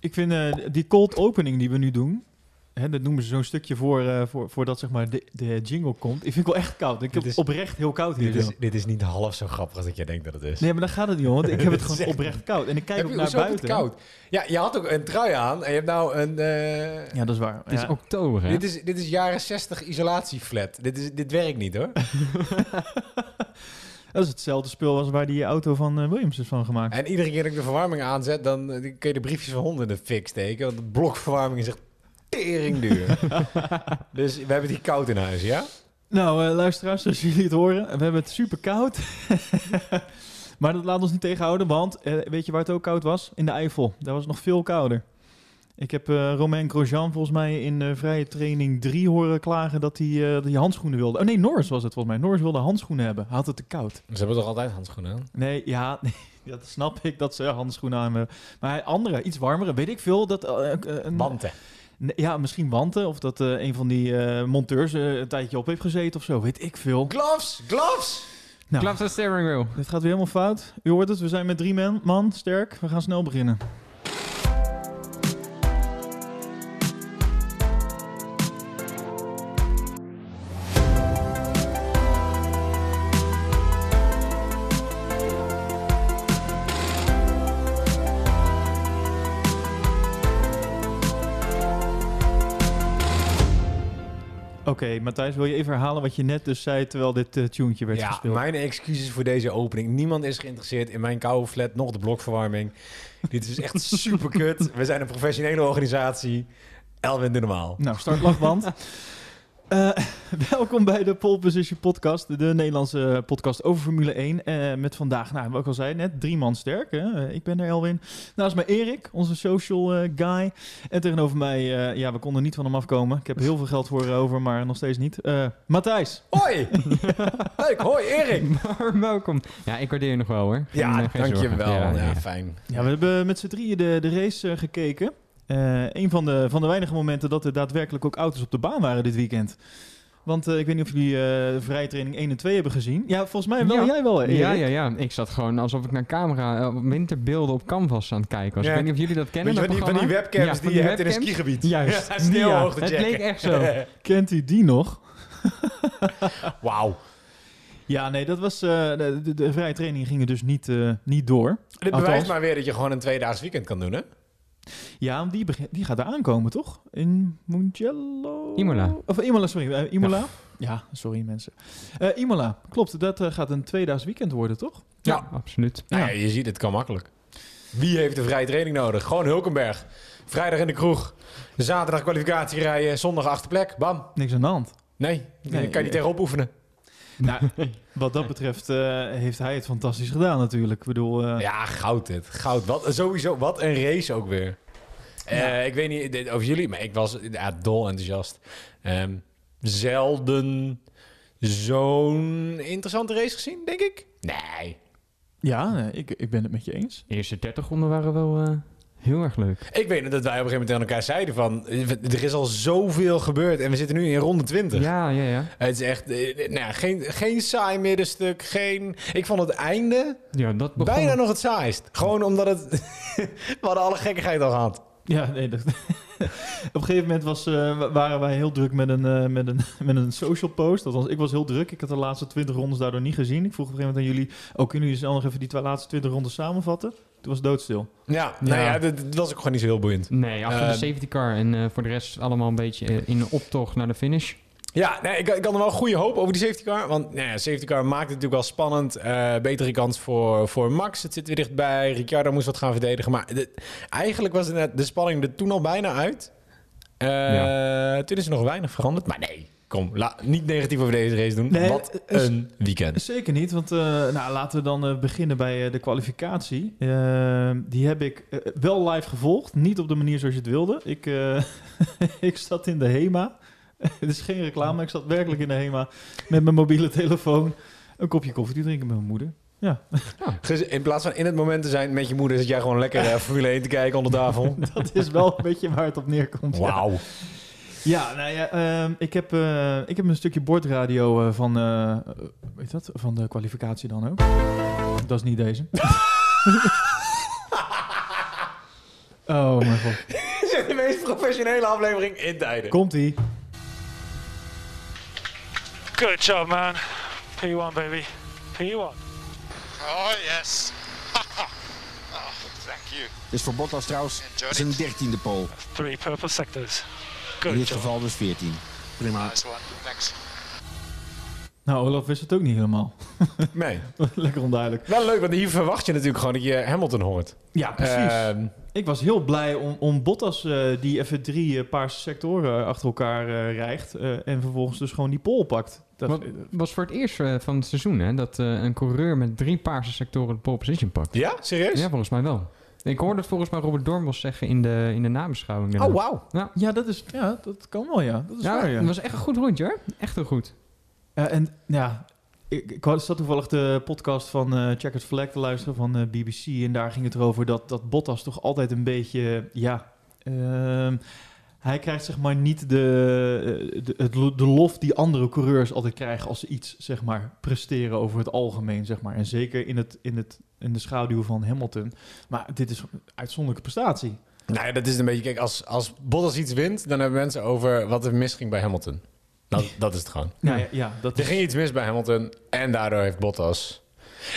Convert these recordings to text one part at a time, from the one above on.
Ik vind eh, die cold opening die we nu doen, hè, dat noemen ze zo'n stukje voor, eh, voor, voordat zeg maar de, de jingle komt. Ik vind het wel echt koud. Ik heb is- oprecht heel koud hier. Dit is, dit is niet half zo grappig als dat jij denkt dat het is. Nee, maar dan gaat het niet om, want ik heb het gewoon echt- oprecht koud. En ik kijk Heb ook je, naar buiten. het koud? Ja, je had ook een trui aan en je hebt nou een... eh, Ja, dat is waar. Het is Ja. oktober, hè? dit, is, dit is jaren 60 isolatieflat. Dit, is, dit werkt niet hoor. Dat is hetzelfde spul als waar die auto van eh, Williams is van gemaakt. En iedere keer dat ik de verwarming aanzet, dan eh, kun je de briefjes van honden in de fik steken. Want de blokverwarming is echt tering duur. dus we hebben die koud in huis, ja? Nou, eh, luisteraars, zoals jullie het horen, we hebben het super koud. maar dat laat ons niet tegenhouden, want weet je waar het ook koud was? In de Eifel. Daar was het nog veel kouder. Ik heb eh Romain Grosjean volgens mij in eh, vrije training 3 horen klagen dat hij, eh, hij handschoenen wilde. Oh nee, Norris was het volgens mij. Norris wilde handschoenen hebben. Hij had het te koud. Ze hebben toch altijd handschoenen aan? Nee, ja, nee, dat snap ik dat ze handschoenen aan hebben. Maar hij- andere, iets warmere, weet ik veel. Dat, een, Wanten. Ja, misschien wanten. Of dat eh, een van die eh, monteurs eh, een tijdje op heeft gezeten of zo. Weet ik veel. Gloves! Gloves! Nou, Klap de steering wheel. dit gaat weer helemaal fout. U hoort het, we zijn met drie man, man sterk. We gaan snel beginnen. Oké, Matthijs, wil je even herhalen wat je net dus zei terwijl dit uh, tunetje werd Ja, gespeeld? mijn excuses voor deze opening. Niemand is geïnteresseerd in mijn koude flat, nog de blokverwarming. Dit is echt super kut. We zijn een professionele organisatie. Elwin, doe normaal. Nou, startlachband. Eh, welkom bij de Pole Position Podcast, de Nederlandse podcast over Formule 1. Eh, met vandaag, nou, wat ik al zei net, drie man sterk. Hè? Eh, ik ben er, Elwin. Naast mij Erik, onze social eh, guy. En tegenover mij, eh, ja, we konden niet van hem afkomen. Ik heb heel veel geld voor over, maar nog steeds niet. Eh, Matthijs. Hoi! Leuk, hoi Erik! Maar welkom. Ja, ik waardeer je nog wel, hoor. Ja, dankjewel. Ja, Ja, ja. fijn. Ja, we hebben met z'n drieën de, de race gekeken. Eh een van de, van de weinige momenten dat er daadwerkelijk ook auto's op de baan waren dit weekend. Want eh, ik weet niet of jullie eh vrije training 1 en 2 hebben gezien. Ja, volgens mij wel. Ja. Jij wel, Erik? Ja, ja, ja. Ik zat gewoon alsof ik naar camera, winterbeelden op canvas aan het kijken was. Ja. Ik weet niet of jullie dat kennen, Weet je, van dat die, van die webcams Ja, die van je hebt in een skigebied. Juist. Ja, sneeuwhoog te het leek echt zo. Kent u die nog? Wauw. Ja, nee, dat was. eh, de, de, de vrije trainingen gingen dus niet, eh, niet door. Dit Althans. bewijst maar weer dat je gewoon een tweedaags weekend kan doen, hè? Ja, die, die gaat er aankomen, toch? In Mugello? Imola. Of Imola, sorry. eh, Imola? Ja, sorry mensen. Eh, Imola, klopt. Dat eh, gaat een tweedaags weekend worden, toch? Ja, absoluut. Nou Ja. je ziet, het kan makkelijk. Wie heeft de vrije training nodig? Gewoon Hulkenberg. Vrijdag in de kroeg. Zaterdag kwalificatie rijden. Zondag achter plek. Bam. Niks aan de hand. Nee, Nee, kan je niet tegenop oefenen. Nou, wat dat betreft eh, heeft hij het fantastisch gedaan natuurlijk. Ik bedoel, eh, Ja, goud dit. Goud. Wat, sowieso, wat een race ook weer. Eh, Ja. ik weet niet over jullie, maar ik was ja, dol enthousiast. Ehm, zelden zo'n interessante race gezien, denk ik. Nee. ja, nee, ik, ik ben het met je eens. De eerste 30 ronden waren wel eh, heel erg leuk. Ik weet dat wij op een gegeven moment tegen elkaar zeiden van... er is al zoveel gebeurd en we zitten nu in ronde 20. Ja, ja, ja. Het is echt eh, nou, ja, geen, geen saai middenstuk. Geen... Ik vond het einde Ja, dat begon... bijna nog het saaist. Gewoon omdat het... we hadden alle gekkigheid al gehad. Ja, nee, dat... op een gegeven moment was, eh, wa- waren wij heel druk met een, eh, met, een, met een social post. Althans, ik was heel druk. Ik had de laatste 20 rondes daardoor niet gezien. Ik vroeg op een gegeven moment aan jullie... Oh, kunnen jullie snel nog even die twa- laatste 20 rondes samenvatten? Toen was het doodstil. Ja, nou Ja. ja, dat, dat was ook gewoon niet zo heel boeiend. Nee, achter de safety car en eh, voor de rest allemaal een beetje eh, in optocht naar de finish. Ja, nee, ik, ik had er wel goede hoop over die safety car. Want nou ja, safety car maakt het natuurlijk wel spannend. Eh, betere kans voor, voor Max. Het zit weer dichtbij. Ricciardo moest wat gaan verdedigen. Maar de- eigenlijk was het net, de spanning er toen al bijna uit. Eh, Toen is er nog weinig veranderd. Maar nee, kom. la- niet negatief over deze race doen. Nee, wat het is- een weekend. Zeker niet, want eh, nou, laten we dan eh, beginnen bij eh, de kwalificatie. Eh, die heb ik eh, wel live gevolgd, niet op de manier zoals je het wilde. Ik, eh, ik zat in de HEMA. Het is geen reclame, ik zat werkelijk in de HEMA met mijn mobiele telefoon. Een kopje koffie te drinken met mijn moeder. Ja, Ges- In plaats van in het moment te zijn met je moeder... zit jij gewoon lekker eh, Formule 1 te kijken onder tafel. dat is wel een beetje waar het op neerkomt. ja. Wauw. Ja, nou ja, ehm, ik, heb, eh, ik heb een stukje bordradio eh, van, eh, weet dat, van de kwalificatie dan ook. Dat is niet deze. Oh mijn god. Dit is de meest professionele aflevering in tijden. Komt-ie. Good job, man. P1, baby. P1. Oh, yes. oh, thank you. Is voor Bottas trouwens zijn dertiende pole. Three purple sectors. In dit job. geval dus 14. Prima. Nice one. Thanks. Nou, Olaf wist het ook niet helemaal. Nee. Lekker onduidelijk. Wel leuk, want hier verwacht je natuurlijk gewoon dat je Hamilton hoort. Ja, precies. Ehm, Ik was heel blij om, om Bottas, eh, die even drie eh, paarse sectoren achter elkaar eh, rijgt. eh, en vervolgens dus gewoon die pole pakt. Dat, Wat was voor het eerst eh, van het seizoen, hè? Dat eh, een coureur met drie paarse sectoren de pole position pakt. ja, serieus? Ja, volgens mij wel. Ik hoorde het volgens mij Robert Dornbos zeggen in de, in de nabeschouwing. Oh, wauw. ja, dat is, ja, dat kan wel, ja. Dat is Ja, waar, ja. het was echt een goed rondje, hoor. Echt heel goed. Eh, en ja, ik, ik zat toevallig de podcast van eh Checkers Flag te luisteren van eh, BBC. En daar ging het erover dat, dat Bottas toch altijd een beetje, ja... ehm, hij krijgt zeg maar niet de, eh, de, de lof die andere coureurs altijd krijgen als ze iets zeg maar presteren over het algemeen zeg maar. En zeker in, het, in, het, in de schaduw van Hamilton. Maar dit is een uitzonderlijke prestatie. Nou ja, dat is een beetje... Kijk, als, als Bottas iets wint, dan hebben mensen over wat er misging bij Hamilton. Dat, dat is het gewoon. Nou ja, ja dat Er is, ging iets mis bij Hamilton en daardoor heeft Bottas...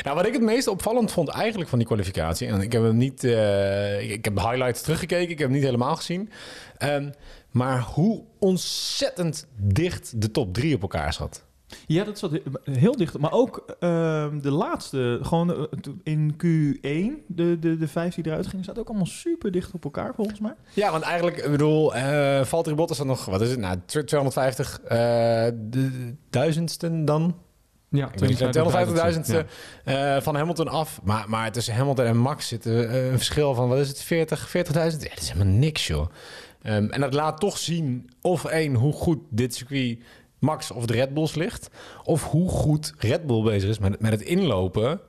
Nou, wat ik het meest opvallend vond eigenlijk van die kwalificatie... en ik heb hem niet... eh, ik, ik heb de highlights teruggekeken, ik heb hem niet helemaal gezien... Ehm, maar hoe ontzettend dicht de top drie op elkaar zat. Ja, dat zat he- heel dicht. Maar ook ehm, de laatste, gewoon eh, in Q1, de, de, de vijf die eruit gingen, zaten ook allemaal super dicht op elkaar, volgens mij. Ja, want eigenlijk, ik bedoel, eh Valtteri Bottas had nog, wat is het nou, tw- 250 eh, de duizendsten dan? Ja, Ik weet niet, 250.000 Ja. eh, van Hamilton af. Maar, maar tussen Hamilton en Max zit een verschil van, wat is het, 40, 40.000? Ja, dat is helemaal niks, joh. Ehm, en dat laat toch zien, of één, hoe goed dit circuit Max of de Red Bulls ligt. Of hoe goed Red Bull bezig is met, met het inlopen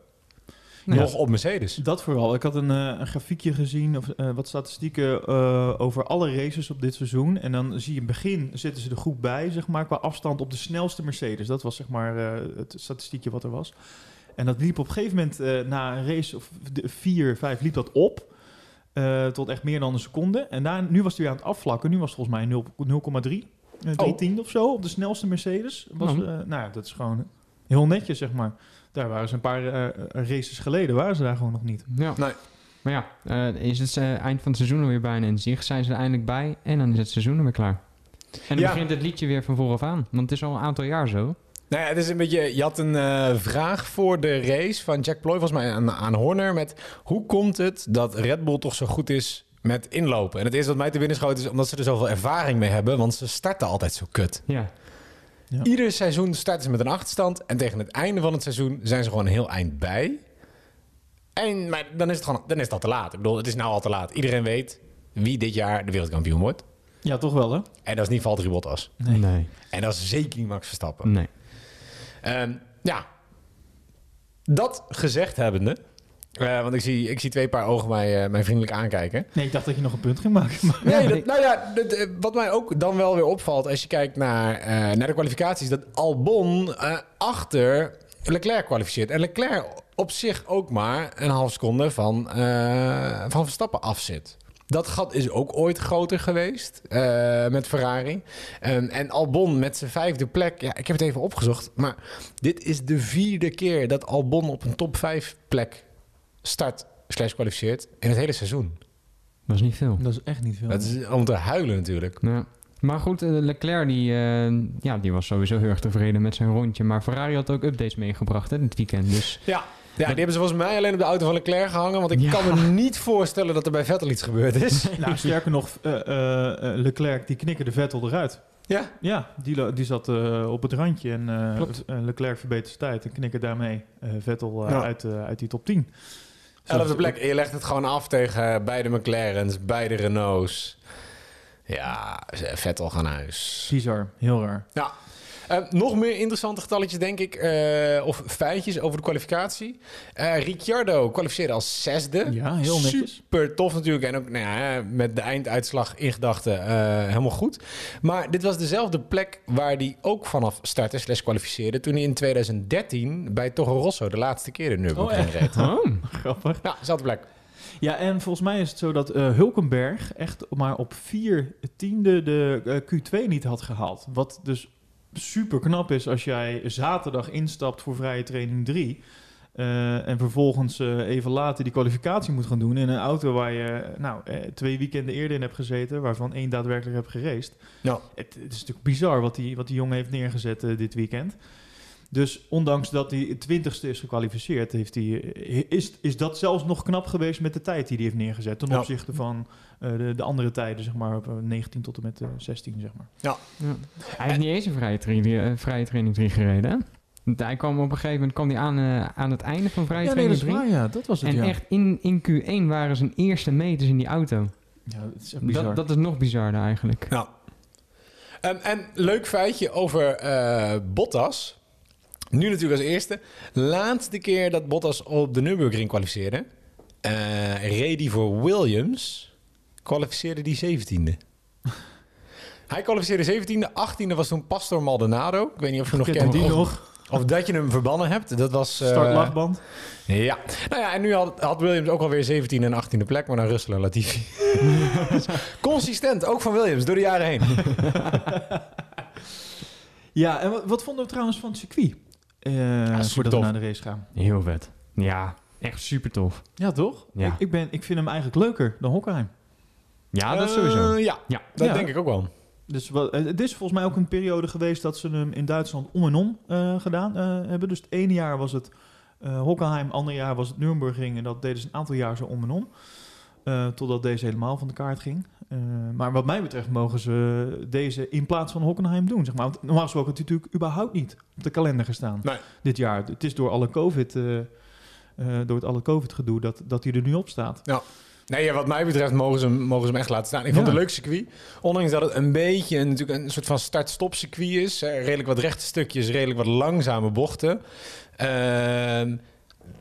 nog op Mercedes. Dat vooral. Ik had een, eh, een grafiekje gezien, of eh, wat statistieken eh, over alle races op dit seizoen. En dan zie je in het begin zitten ze er goed bij, zeg maar, qua afstand op de snelste Mercedes. Dat was zeg maar het statistiekje wat er was. En dat liep op een gegeven moment na een race of de- vier, vijf, liep dat op. tot echt meer dan een seconde. En daar, nu was hij weer aan het afvlakken. Nu was het volgens mij 0 0,3. Eh, drie Oh. of zo op de snelste Mercedes. Was, Oh. eh, nou ja, dat is gewoon heel netjes, zeg maar. Daar waren ze een paar eh, races geleden, waren ze daar gewoon nog niet. Ja. Nee. Maar ja, eh, is het eh, eind van het seizoen alweer bijna in zicht? Zijn ze er eindelijk bij en dan is het seizoen er weer klaar. En dan Ja. begint het liedje weer van vooraf aan. Want het is al een aantal jaar zo. Nou ja, het is een beetje. Je had een eh, vraag voor de race van Jack Ploy, volgens mij aan, aan Horner. Met hoe komt het dat Red Bull toch zo goed is met inlopen? En het eerste wat mij te binnen schoot is omdat ze er zoveel ervaring mee hebben. Want ze starten altijd zo kut. Ja. Ja. Ieder seizoen starten ze met een achterstand. En tegen het einde van het seizoen zijn ze gewoon een heel eind bij. En maar dan is het gewoon dan is het al te laat. Ik bedoel, het is nou al te laat. Iedereen weet wie dit jaar de wereldkampioen wordt. Ja, toch wel, hè? En dat is niet Valtteri Bottas. Nee. Nee. En dat is zeker niet Max Verstappen. Nee. Ehm, ja, dat gezegd hebbende, eh, want ik zie, ik zie twee paar ogen mij, eh, mij vriendelijk aankijken. Nee, ik dacht dat je nog een punt ging maken. Maar... Nee, dat- nou ja, dat, eh, wat mij ook dan wel weer opvalt als je kijkt naar, eh, naar de kwalificaties, dat Albon eh, achter Leclerc kwalificeert. En Leclerc op zich ook maar een half seconde van, eh, van Verstappen afzit. Dat gat is ook ooit groter geweest eh, met Ferrari. Ehm, en Albon met zijn vijfde plek. Ja, ik heb het even opgezocht. Maar dit is de vierde keer dat Albon op een top 5 plek start slash kwalificeert in het hele seizoen. Dat is niet veel. Dat is echt niet veel. Dat is om te huilen natuurlijk. Ja. Maar goed, eh, Leclerc die, eh, ja, die was sowieso heel erg tevreden met zijn rondje. Maar Ferrari had ook updates meegebracht hè, dit weekend. Dus Ja. Ja, die hebben ze volgens mij alleen op de auto van Leclerc gehangen. Want ik Ja. kan me niet voorstellen dat er bij Vettel iets gebeurd is. Nou, sterker nog, eh, Leclerc die knikkerde Vettel eruit. Ja. Ja, die, die zat eh, op het randje en Leclerc verbetert zijn tijd en knikkert daarmee eh, Vettel Ja. uit, uit die top 10. Elfde plek. En je legt het gewoon af tegen beide McLaren's, beide Renaults. Ja, Vettel gaan huis. Bizar, heel raar. Ja. Eh, nog meer interessante getalletjes, denk ik. eh, of feitjes over de kwalificatie. Eh, Ricciardo kwalificeerde als zesde. Ja, heel netjes. Super tof natuurlijk. En ook nou ja, met de einduitslag in gedachten helemaal goed. Maar dit was dezelfde plek waar hij ook vanaf startte slash kwalificeerde... toen hij in 2013 bij Toro Rosso de laatste keer de Nürburgring Oh, reed. oh, Grappig. Ja, dezelfde plek. Ja, en volgens mij is het zo dat Hulkenberg echt maar op vier tiende de eh, Q2 niet had gehaald. Wat dus super knap is als jij zaterdag instapt voor vrije training 3. eh, en vervolgens eh, even later die kwalificatie moet gaan doen in een auto waar je nou, eh, twee weekenden eerder in hebt gezeten, waarvan één daadwerkelijk hebt geraced. Ja. Het, het is natuurlijk bizar wat die, wat die jongen heeft neergezet dit weekend. Dus ondanks dat hij het twintigste is gekwalificeerd, heeft hij, eh, is, is dat zelfs nog knap geweest met de tijd die hij heeft neergezet. Ten Ja. opzichte van eh, de, de andere tijden, zeg maar, op eh, 19 tot en met eh, 16, zeg maar. Ja. Hij heeft niet eens een vrije, tra- eh, vrije training 3 gereden, hè? Hij kwam op een gegeven moment kwam hij aan, eh, aan het einde van vrije Ja, nee, dat training is 3. waar, ja. Dat was het, En ja. echt in, in Q1 waren zijn eerste meters in die auto. Ja, het is echt bizar. Dat, dat is nog bizarder eigenlijk. Ja. Ehm, en leuk feitje over eh, Bottas. Nu natuurlijk als eerste. Laatste keer dat Bottas op de Nürburgring kwalificeerde. reed hij voor Williams. Kwalificeerde die 17e. Hij kwalificeerde 17e. 18e was toen Pastor Maldonado. Ik weet niet of je nog Kent die of, nog? of dat je hem verbannen hebt. Dat was... eh, Startlachband. ja. Nou ja, en nu had, had Williams ook alweer 17e en 18e plek. Maar dan Russell en Latifi. Consistent, ook van Williams, door de jaren heen. Ja, en wat, wat vonden we trouwens van het circuit? Eh, super voordat we tof. naar de race gaan. Heel vet. Ja, echt super tof. Ja, toch? Ja. Ik, ik, ben, ik vind hem eigenlijk leuker dan Hockenheim. Ja, dat is Eh, sowieso. ja, Ja. dat Ja. denk ik ook wel. Dus wat, eh, het is volgens mij ook een periode geweest dat ze hem in Duitsland om en om eh, gedaan eh, hebben. Dus het ene jaar was het eh Hockenheim, het andere jaar was het Nürburgring. En dat deden ze een aantal jaar zo om en om. Eh, totdat deze helemaal van de kaart ging. Eh, maar wat mij betreft mogen ze deze in plaats van Hockenheim doen. Zeg maar. Want normaal gesproken had hij natuurlijk überhaupt niet op de kalender gestaan Nee. dit jaar. Het is door alle COVID, eh, door het alle COVID gedoe dat, dat hij er nu op staat. Nee, ja, wat mij betreft mogen ze, hem, mogen ze hem echt laten staan. Ik vond het een leuk circuit. Ondanks dat het een beetje een, natuurlijk een soort van start-stop circuit is. hè, redelijk wat rechte stukjes, redelijk wat langzame bochten. Ehm,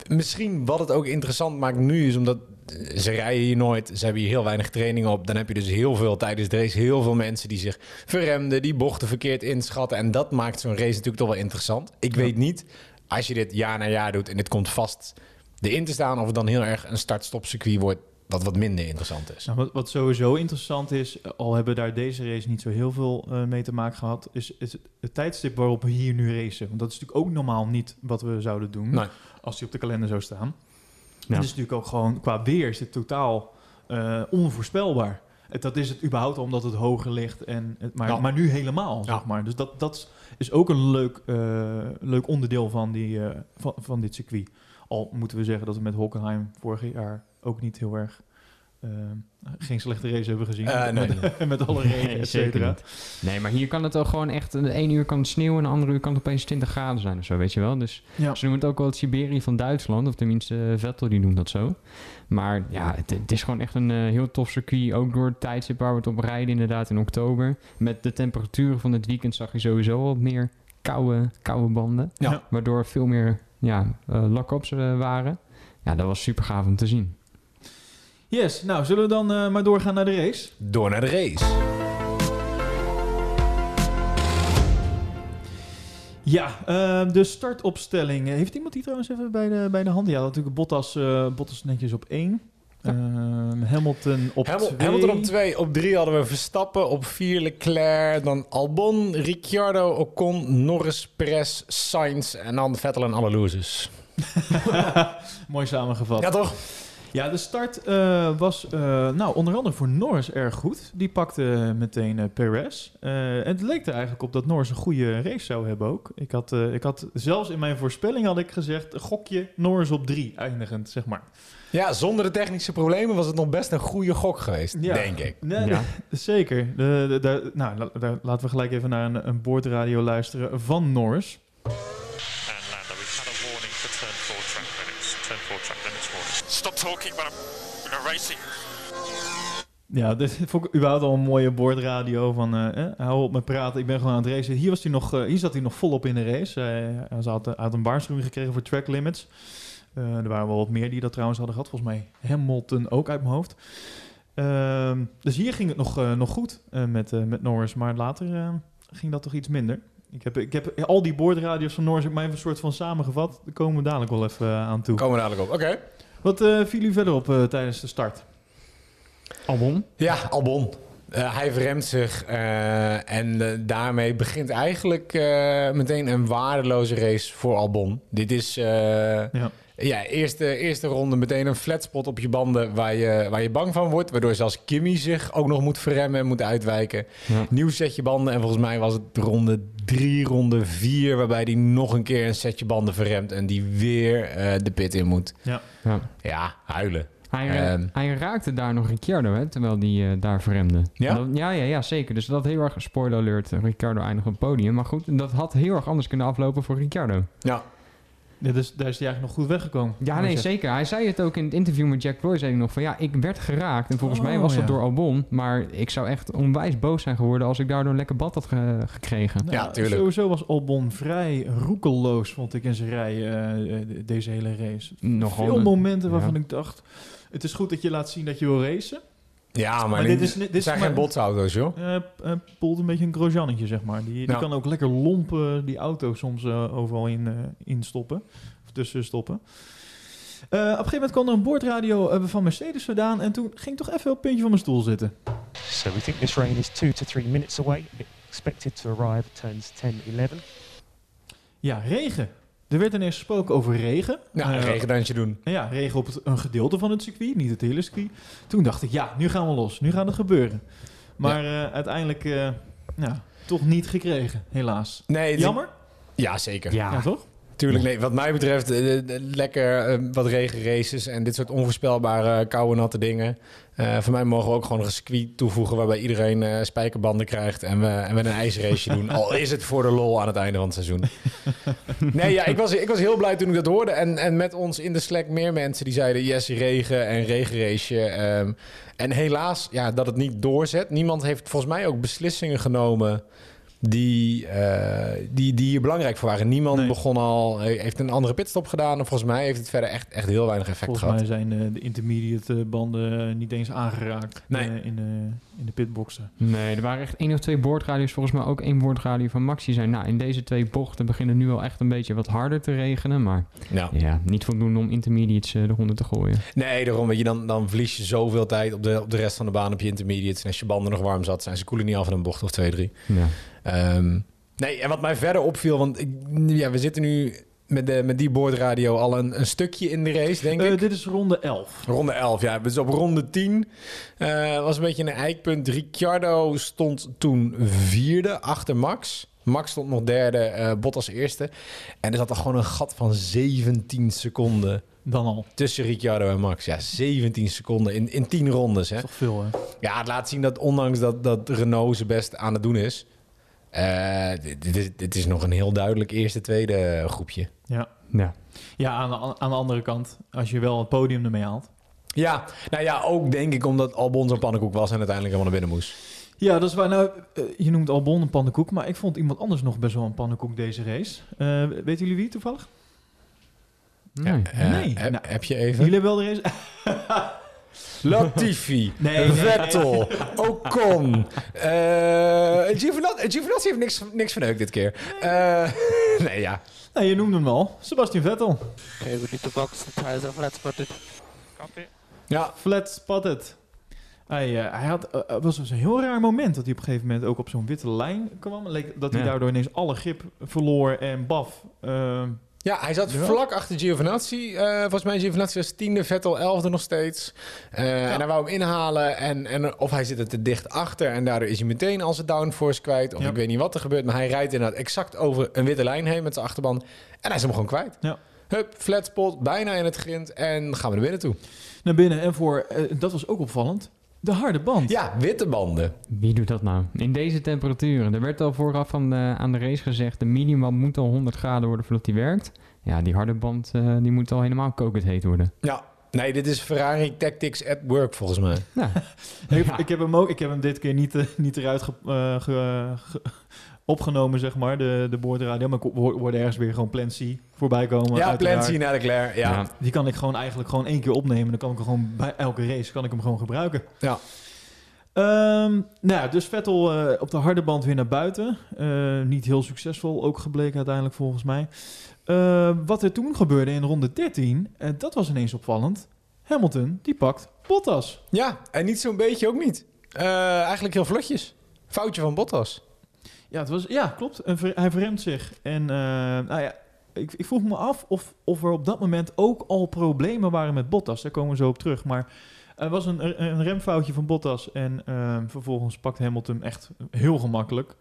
misschien wat het ook interessant maakt nu is omdat ze rijden hier nooit. Ze hebben hier heel weinig training op. Dan heb je dus heel veel tijdens de race heel veel mensen die zich verremden, die bochten verkeerd inschatten. En dat maakt zo'n race natuurlijk toch wel interessant. Ik weet niet, als je dit jaar na jaar doet en dit komt vast erin te staan, of het dan heel erg een start-stop circuit wordt wat wat minder interessant is. Nou, wat, wat sowieso interessant is, al hebben we daar deze race niet zo heel veel eh, mee te maken gehad, is, het tijdstip waarop we hier nu racen. Want dat is natuurlijk ook normaal niet wat we zouden doen Nee. als die op de kalender zou staan. Ja. Het is natuurlijk ook gewoon, qua weer is het totaal eh, onvoorspelbaar. Het- Dat is het überhaupt omdat het hoger ligt, en het, maar, Ja. maar nu helemaal, zeg maar. Dus dat, dat is ook een leuk, eh, leuk onderdeel van, die, eh, van, van dit circuit. Al moeten we zeggen dat we met Hockenheim vorig jaar ook niet heel erg... eh, geen slechte race hebben gezien. Eh, nee. met, met alle regen, Nee, et cetera. Nee, maar hier kan het wel gewoon echt... De ene uur kan het sneeuwen en de andere uur kan het opeens 20 graden zijn of zo, weet je wel. Dus Ja. ze noemen het ook wel het Siberië van Duitsland. Of tenminste, eh, Vettel die noemt dat zo. Maar ja, het, het is gewoon echt een heel tof circuit. Ook door het tijdstip waar we het op rijden inderdaad in oktober. Met de temperaturen van het weekend zag je sowieso wat meer koude, koude banden. Ja. Waardoor veel meer ja, lock-ups eh, waren. Ja, dat was super gaaf om te zien. Yes, nou zullen we dan eh, maar doorgaan naar de race? Door naar de race. Ja, eh, de startopstelling. Eh, Heeft iemand die trouwens even bij de, bij de hand? Ja, natuurlijk Bottas, eh, Bottas netjes op één. Eh, Hamilton op Hamil- twee. Hamilton op 2. Op 3 hadden we Verstappen. Op 4 Leclerc. Dan Albon, Ricciardo, Ocon, Norris, Perez, Sainz. En dan Vettel en alle losers. Mooi samengevat. Ja, toch? Ja, de start eh, was eh, nou, onder andere voor Norris erg goed. Die pakte meteen eh, Perez. Eh, en het leek er eigenlijk op dat Norris een goede race zou hebben ook. Ik had, eh, ik had zelfs in mijn voorspelling had ik gezegd... gokje Norris op drie eindigend, zeg maar. Ja, zonder de technische problemen was het nog best een goede gok geweest. Ja. Denk ik. Nee, Ja. Zeker. De, de, de- nou, la- laten we gelijk even naar een, een boordradio luisteren van Norris. And Lando, we've had a warning for turn 4 track limits. Turn 4 track limits warning. Stop talking, but I'm racing. Ja, dit vond ik überhaupt al een mooie boordradio van eh, eh, hou op met praten, ik ben gewoon aan het racen. Hier, was hij nog, eh, hier zat hij nog volop in de race. Hij hij had, hij had een waarschuwing gekregen voor track limits. Eh, er waren wel wat meer die dat trouwens hadden gehad. Volgens mij Hamilton ook uit mijn hoofd. Ehm, dus hier ging het nog, eh, nog goed eh, met, eh, met Norris, maar later eh, ging dat toch iets minder. Ik heb, ik heb al die boordradio's van Norris heb ik mij even een soort van samengevat. Daar komen we dadelijk wel even eh, aan toe. Komen we dadelijk op. Oké. Wat eh viel u verder op eh, tijdens de start? Albon? Ja, Albon. Eh, hij verremt zich eh, en daarmee begint eigenlijk eh, meteen een waardeloze race voor Albon. Dit is eh, Ja. Ja, eerste, eerste ronde meteen een flatspot op je banden waar je, waar je bang van wordt. Waardoor zelfs Kimmy zich ook nog moet verremmen en moet uitwijken. Ja. Nieuw setje banden en volgens mij was het ronde drie, ronde vier... waarbij hij nog een keer een setje banden verremt en die weer eh, de pit in moet. Ja. Ja, huilen. Hij, eh, Ehm. hij raakte daar nog Ricciardo, hè, terwijl die eh, daar verremde. Ja? Dat- ja, ja, ja, zeker. Dus dat heel erg, spoiler alert, Ricciardo eindigt op het podium. Maar goed, dat had heel erg anders kunnen aflopen voor Ricciardo. Ja, Ja, dus daar is hij eigenlijk nog goed weggekomen. Ja, nee, zeker. Hij zei het ook in het interview met Jack Ploy, zei hij nog van... Ja, ik werd geraakt en volgens Oh, mij was dat ja. door Albon. Maar ik zou echt onwijs boos zijn geworden als ik daardoor een lekker bad had ge- gekregen. Nou, Ja, tuurlijk. Sowieso was Albon vrij roekeloos, vond ik, in zijn rij eh, deze hele race. Nogal Veel een- momenten ja. waarvan ik dacht... Het is goed dat je laat zien dat je wil racen. Ja maar, Maar dit, is- dit zijn maar- geen botsauto's, joh. Eh eh, Poelt een beetje een grosjannetje, zeg maar. Die, die Ja. kan ook lekker lompen die auto soms eh, overal in, eh in stoppen. Of tussen stoppen. Eh, op een gegeven moment kwam er een boordradio eh, van Mercedes vandaan. En toen ging ik toch even op het puntje van mijn stoel zitten. So we think this rain is two to three minutes away. Expected to arrive at turns 10, 11. Ja, regen. Er werd ineens gesproken over regen. Ja, een Eh, regendansje doen. Ja, regen op het, een gedeelte van het circuit, niet het hele circuit. Toen dacht ik, ja, nu gaan we los. Nu gaat het gebeuren. Maar eh, uiteindelijk, eh, nou, toch niet gekregen, helaas. Nee, Jammer? Ja, zeker. Ja, toch? Tuurlijk, nee. Wat mij betreft, eh, eh, lekker eh, wat regenraces en dit soort onvoorspelbare koude natte dingen. Eh, voor mij mogen we ook gewoon een circuit toevoegen waarbij iedereen spijkerbanden krijgt en we, en we een ijsrace doen. Al is het voor de lol aan het einde van het seizoen. nee, ja, ik was, ik was heel blij toen ik dat hoorde. En, en met ons in de Slack meer mensen die zeiden yes, regen en regenraceje. Ehm, en helaas, ja, dat het niet doorzet. Niemand heeft volgens mij ook beslissingen genomen die, eh, die, die hier belangrijk voor waren. Niemand Nee. begon al, heeft een andere pitstop gedaan. En volgens mij heeft het verder echt, echt heel weinig effect Volgens gehad. mij zijn de, de intermediate eh, banden eh, niet eens aangeraakt Nee. eh, in, in de pitboxen. Nee, er waren echt één of twee boordradio's. Volgens mij ook één boordradio van Max. Die zei, nou, in deze twee bochten beginnen nu al echt een beetje wat harder te regenen. Maar Ja. ja, niet voldoende om intermediates eh, de ronde te gooien. Nee, daarom weet je, dan, dan verlies je zoveel tijd op de, op de rest van de baan op je intermediates. En als je banden nog warm zat, zijn ze koelen niet af in een bocht of twee, drie. Ja. Ehm, nee, en wat mij verder opviel, want ik, ja, we zitten nu met, de, met die boordradio al een, een stukje in de race, denk Eh, ik. dit is ronde 11. Ronde 11, ja. Dus op ronde 10 eh, was een beetje een eikpunt. Ricciardo stond toen vierde achter Max. Max stond nog derde, eh Bottas eerste. En er zat er gewoon een gat van 17 seconden Dan al. tussen Ricciardo en Max. Ja, 17 seconden in, in 10 rondes, hè. Dat is toch veel, hè? Ja, het laat zien dat ondanks dat, dat Renault zijn best aan het doen is... eh, dit, dit, is- dit is nog een heel duidelijk eerste, tweede groepje. Ja. Ja. Ja, aan de, aan de andere kant, als je wel het podium ermee haalt. Ja, nou ja, ook denk ik omdat Albon zo'n pannenkoek was en uiteindelijk helemaal naar binnen moest. Ja, dat is waar. Nou, eh, je noemt Albon een pannenkoek, maar ik vond iemand anders nog best wel een pannenkoek deze race. Eh, weten jullie wie toevallig? Nee. Nee. heb, Nou, heb je even? Jullie hebben wel de race... Latifi, Nee, nee, Vettel, Ocon. eh Giovinazzi, Giovinazzi heeft niks, niks verneukt dit keer. Eh, nee, ja. Nee, je noemde hem al. Sebastian Vettel. Okay, we need to box the tires are flat spotted. Copy. Ja, Flat spotted. Hij, eh, hij had, het was dus een heel raar moment dat hij op een gegeven moment ook op zo'n witte lijn kwam. Leek dat hij Ja. daardoor ineens alle grip verloor en baf. Ja hij zat vlak achter Giovinazzi. Eh volgens mij Giovinazzi was tiende, Vettel elfde nog steeds. Eh, En hij wou hem inhalen en, en of hij zit er te dicht achter... en daardoor is hij meteen al zijn downforce kwijt. Of Ja. ik weet niet wat er gebeurt, maar hij rijdt inderdaad exact over een witte lijn heen met zijn achterband. En hij is hem gewoon kwijt. Ja. Hup, flat spot, bijna in het grind en gaan we naar binnen toe. naar binnen. En voor, eh, dat was ook opvallend, de harde band. Ja, witte banden. Wie doet dat nou? In deze temperaturen. Er werd al vooraf aan de, aan de race gezegd... de minimum moet al 100 graden worden voordat die werkt. Ja, die harde band eh, die moet al helemaal kokend heet worden. Ja, nee, dit is Ferrari Tactics at Work volgens mij. Ja, Ik, Ja. ik, heb hem ook, ik heb hem dit keer niet, eh, niet eruit ge- eh, ge- ge- opgenomen, zeg maar, de, de boordradio. Maar ik ho- hoorde ergens weer gewoon Plan C voorbij komen. ja, uiteraard. Plenty naar de Claire. Ja. Ja. Die kan ik gewoon eigenlijk gewoon één keer opnemen. Dan kan ik hem gewoon bij elke race kan ik hem gewoon gebruiken. Ja. Ehm, nou ja, dus Vettel eh, op de harde band weer naar buiten. Eh, niet heel succesvol ook gebleken uiteindelijk volgens mij. Eh, wat er toen gebeurde in ronde 13, eh, dat was ineens opvallend. Hamilton, die pakt Bottas. Ja, en niet zo'n beetje ook niet. Eh, eigenlijk heel vlotjes. Foutje van Bottas. Ja, het was, ja klopt. Een ver- hij verremt zich. En eh, nou ja, ik, ik vroeg me af of, of er op dat moment ook al problemen waren met Bottas. Daar komen we zo op terug. Maar er was een, een remfoutje van Bottas. En eh, vervolgens pakt Hamilton echt heel gemakkelijk.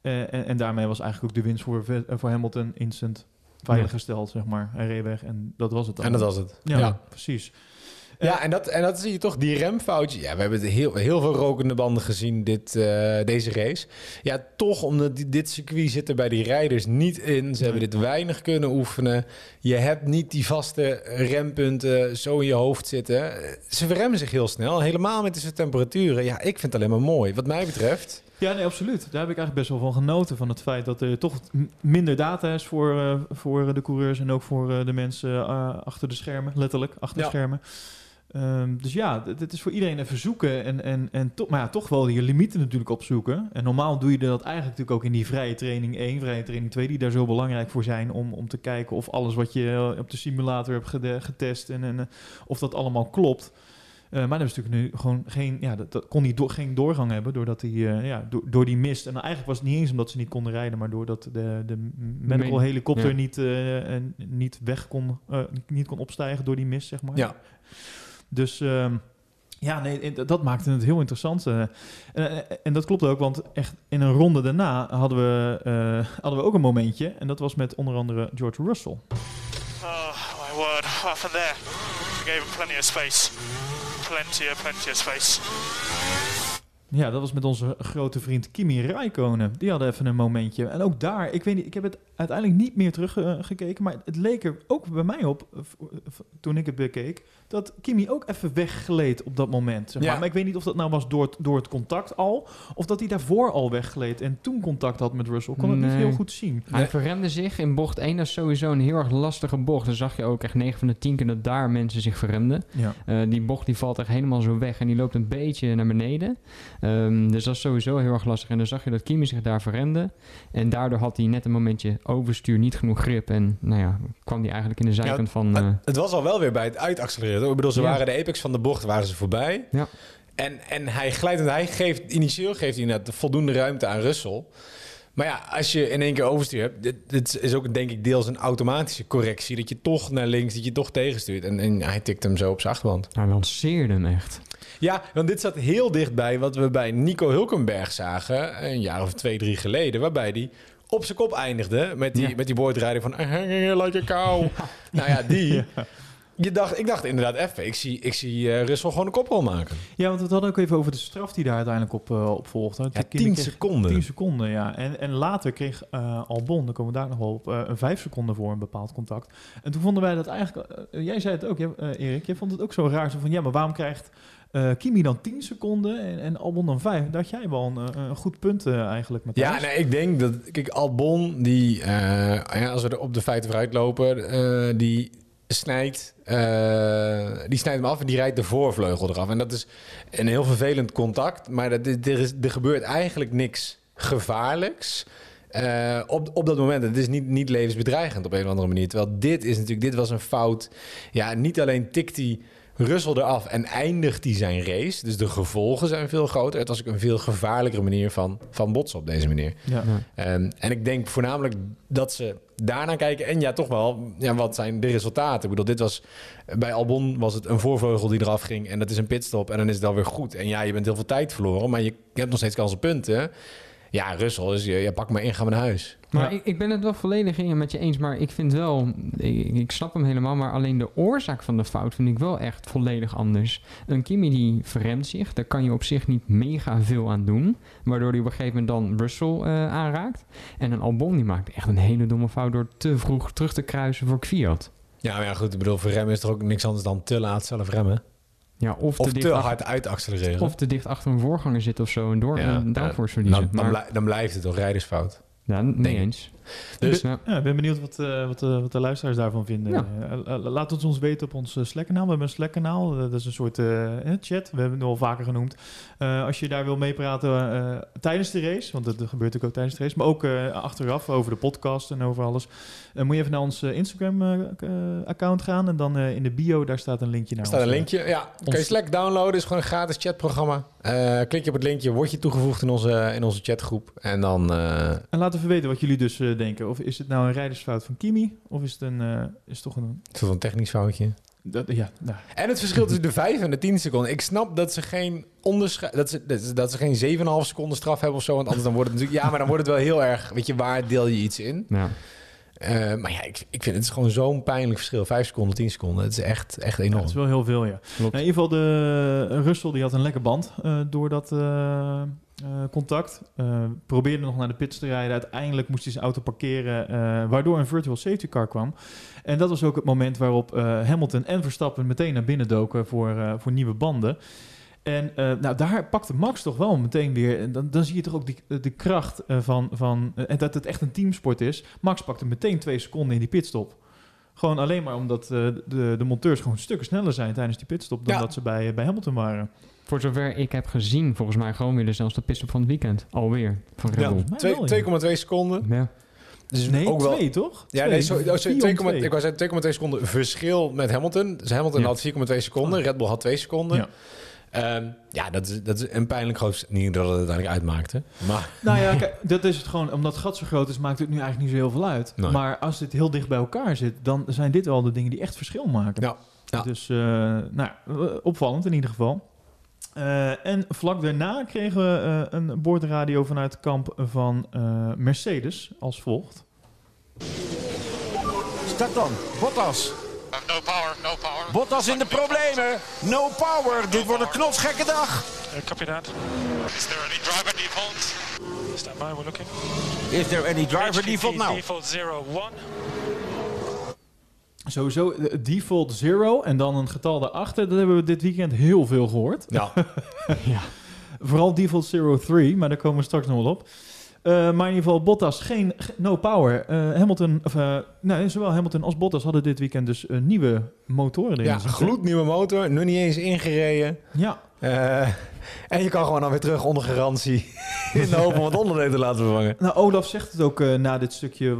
Eh, en, en daarmee was eigenlijk ook de winst voor, eh, voor Hamilton instant veilig Ja. gesteld, zeg maar. Hij reed weg en dat was het dan. En dat was het. Ja, ja. precies. Ja, en dat, en dat zie je toch, die remfoutje. Ja, we hebben heel, heel veel rokende banden gezien dit, eh, deze race. Ja, toch, omdat die- dit circuit zit er bij die rijders niet in. Ze hebben dit weinig kunnen oefenen. Je hebt niet die vaste rempunten zo in je hoofd zitten. Ze verremmen zich heel snel, helemaal met deze temperaturen. Ja, ik vind het alleen maar mooi. Wat mij betreft... Ja, nee, absoluut. Daar heb ik eigenlijk best wel van genoten. Van het feit dat er toch minder data is voor, eh, voor de coureurs en ook voor eh, de mensen achter de schermen, letterlijk, achter de Ja. schermen. Ehm, dus ja, dit is voor iedereen even zoeken en, en, en toch, maar ja, toch wel je limieten natuurlijk opzoeken. En normaal doe je dat eigenlijk natuurlijk ook in die vrije training 1, vrije training 2, die daar zo belangrijk voor zijn om, om te kijken of alles wat je eh, op de simulator hebt getest en, en eh, of dat allemaal klopt. Eh, maar hebben ze natuurlijk nu gewoon geen, ja, dat, dat kon niet door, geen doorgang hebben doordat hij, eh, ja, door, door die mist. En eigenlijk was het niet eens omdat ze niet konden rijden, maar doordat de, de medical helikopter ja. niet, eh, en niet weg kon, eh, niet kon opstijgen door die mist, zeg maar. Ja. Dus ehm, ja, nee, dat maakte het heel interessant. eh. En, en dat klopt ook, want echt in een ronde daarna hadden we, eh, hadden we ook een momentje. En dat was met onder andere George Russell. Oh, my word. What happened there? We gave him plenty of space. Plenty of, plenty of space. Ja, dat was met onze grote vriend Kimi Räikkönen. Die hadden even een momentje. En ook daar, ik weet niet, ik heb het uiteindelijk niet meer teruggekeken. maar het leek er ook bij mij op, eh, v- toen ik het bekeek, dat Kimi ook even weggleed op dat moment. Zeg maar. Ja. maar ik weet niet of dat nou was door het, door het contact al, of dat hij daarvoor al weggleed en toen contact had met Russell. Ik kon het niet heel goed zien. Hij Nee. verremde zich in bocht 1. Dat is sowieso een heel erg lastige bocht. Dan zag je ook echt 9 van de 10 keer dat daar mensen zich verremden. Ja. Eh, die bocht die valt echt helemaal zo weg en die loopt een beetje naar beneden. Ehm, dus dat is sowieso heel erg lastig. En dan zag je dat Kimi zich daar verremde. En daardoor had hij net een momentje overstuur, niet genoeg grip. En nou ja, kwam hij eigenlijk in de zijkant van... eh, Het, was al wel weer bij het uitaccelereren. Ik bedoel, ze Ja. waren de apex van de bocht, waren ze voorbij. Ja. En, en hij glijdt, en hij geeft, initieel geeft hij net voldoende ruimte aan Russell. Maar ja, als je in één keer overstuur hebt, dit, dit is ook denk ik deels een automatische correctie. Dat je toch naar links, dat je toch tegenstuurt. En, en hij tikt hem zo op zijn achterband. hij lanceerde hem echt. Ja, want dit zat heel dichtbij wat we bij Nico Hulkenberg zagen, een jaar of twee, drie geleden. Waarbij hij op zijn kop eindigde met die, Ja. met die boordrijder van like a cow. Nou ja, die... Je dacht, ik dacht inderdaad even, ik zie, ik zie eh, Russell gewoon een koprol maken. ja, want we hadden ook even over de straf die daar uiteindelijk op, eh, op volgde. Ja, Die Kimi 10 kreeg- seconden. 10 seconden, ja. En, en later kreeg eh, Albon, daar komen we daar nog wel op, eh, een 5 seconden voor een bepaald contact. En toen vonden wij dat eigenlijk, eh, jij zei het ook, eh, Erik, jij vond het ook zo raar. Zo van, ja, maar waarom krijgt eh, Kimi dan 10 seconden en, en Albon dan 5? Dat jij wel een, eh, een goed punt eh, eigenlijk met Ja, nee, ik denk dat... Kijk, Albon, die, ja, als we er op de feiten vooruit lopen, die snijdt, die snijdt hem af en die rijdt de voorvleugel eraf. En dat is een heel vervelend contact, maar dat, er, is, er gebeurt eigenlijk niks gevaarlijks. op, op dat moment, het is niet, niet levensbedreigend op een of andere manier. Terwijl dit is natuurlijk, dit was een fout. Ja, niet alleen tikt hij Russell eraf en eindigt hij zijn race. Dus de gevolgen zijn veel groter. Het was ook een veel gevaarlijkere manier van, van botsen op deze manier. Ja. Ehm, en ik denk voornamelijk dat ze daarna kijken. En ja, toch wel, ja, wat zijn de resultaten? Ik bedoel, dit was bij Albon was het een voorvleugel die eraf ging. En dat is een pitstop. En dan is het alweer goed. En ja, je bent heel veel tijd verloren. Maar je, je hebt nog steeds kans op punten. Ja, Russell, dus je, je pak maar in, ga maar naar huis. Maar Ja. ik, ik ben het wel volledig in met je eens. Maar ik vind wel, ik, ik snap hem helemaal. Maar alleen de oorzaak van de fout vind ik wel echt volledig anders. Een Kimi die verremt zich. Daar kan je op zich niet mega veel aan doen. Waardoor hij op een gegeven moment dan Russell eh, aanraakt. En een Albon die maakt echt een hele domme fout door te vroeg terug te kruisen voor Kviat. Ja, maar ja, goed. Ik bedoel, voor remmen is er ook niks anders dan te laat zelf remmen. Ja, of, Of te, te, dicht achter, hard uit accelereren. of te dicht achter een voorganger zit of zo. En door Ja, en ja. daarvoor dan, verliezen. dan, maar, blij- dan blijft het toch rijdersfout. Ja, mee Ik. Dus- ja. Ja, ik ben benieuwd wat, eh, wat, eh, wat de luisteraars daarvan vinden. Ja. Eh, laat het ons weten op ons Slack-kanaal. We hebben een Slack-kanaal. Dat is een soort chat. We hebben het al vaker genoemd. Eh, als je daar wil meepraten eh, tijdens de race, want dat, dat gebeurt natuurlijk ook tijdens de race, maar ook eh, achteraf over de podcast en over alles, moet je even naar ons eh, Instagram-account gaan. En dan eh, in de bio, daar staat een linkje naar Er staat een ons, linkje. Ja, kan je ons- Slack downloaden. is gewoon een gratis chatprogramma. Eh, klik je op het linkje, word je toegevoegd in onze, in onze chatgroep. En dan... eh, En laat even weten wat jullie dus denken. Of is het nou een rijdersfout van Kimi? Of is het, een, eh, is het toch een... is dat een technisch foutje? Dat, ja, nou, En het verschil tussen de 5 en de 10 seconden. Ik snap dat ze geen ondersche- dat ze, dat ze, dat ze geen 7,5 seconden straf hebben of zo. Want anders dan wordt het natuurlijk... Ja, maar dan wordt het wel heel erg... Weet je, waar deel je iets in? Ja. Eh, maar ja, ik, ik vind het is gewoon zo'n pijnlijk verschil. 5 seconden, 10 seconden. Het is echt, echt ja, enorm. het is wel heel veel, ja. Nou, in ieder geval, de Russell die had een lekke band eh, door dat eh, eh, contact. Eh, probeerde nog naar de pits te rijden. Uiteindelijk moest hij zijn auto parkeren, eh, waardoor een virtual safety car kwam. En dat was ook het moment waarop eh, Hamilton en Verstappen meteen naar binnen doken voor, eh, voor nieuwe banden. En eh, nou, daar pakte Max toch wel meteen weer. En dan, dan zie je toch ook die, de kracht eh, van. van eh, en dat het echt een teamsport is. Max pakte meteen twee seconden in die pitstop. Gewoon alleen maar omdat eh, de, de monteurs gewoon stukken sneller zijn tijdens die pitstop dan Ja. dat ze bij, bij Hamilton waren. Voor zover ik heb gezien, volgens mij gewoon weer dezelfde pitstop van het weekend. Alweer, van Red Ja, Bull. wel, ja. 2,2 seconden. Ja. Dus Nee, ook wel, twee toch? Ja, Twee. nee, sorry, oh, sorry, Vier om 2,2 twee. ik wou zeggen 2,2 seconden verschil met Hamilton. Dus Hamilton Ja. had 4,2 seconden, Red Bull had 2 seconden. Ja. Ja, ja dat, is, dat is een pijnlijk groot... Niet dat het uiteindelijk uitmaakte. Maar Nou ja, kijk, dat is het gewoon. Omdat het gat zo groot is, maakt het nu eigenlijk niet zo heel veel uit. Nee. Maar als dit heel dicht bij elkaar zit, dan zijn dit wel de dingen die echt verschil maken. Ja, ja. Dus, eh, nou, ja, eh, opvallend in ieder geval. Eh, en vlak daarna kregen we eh, een boordradio vanuit het kamp van eh, Mercedes als volgt. Start dan. Bottas. No power, no power. Bottas in de problemen. No power. Dit wordt een knotsgekke dag. Uh, copy that. Is there any driver default? Stand by, we're looking. Is there any driver default nou? Default 01. Sowieso eh, default zero en dan een getal daarachter. Dat hebben we dit weekend heel veel gehoord. ja. Vooral default zero 3, maar daar komen we straks nog wel op. Eh, maar in ieder geval Bottas, geen, ge- no power. Eh, Hamilton, of, nee, zowel Hamilton als Bottas hadden dit weekend dus nieuwe motoren erin. ja, zitten. gloednieuwe motor, nu niet eens ingereden. Ja, en je kan gewoon dan weer terug onder garantie. In de hoop om wat onderdelen te laten vervangen. nou Olaf zegt het ook na dit stukje,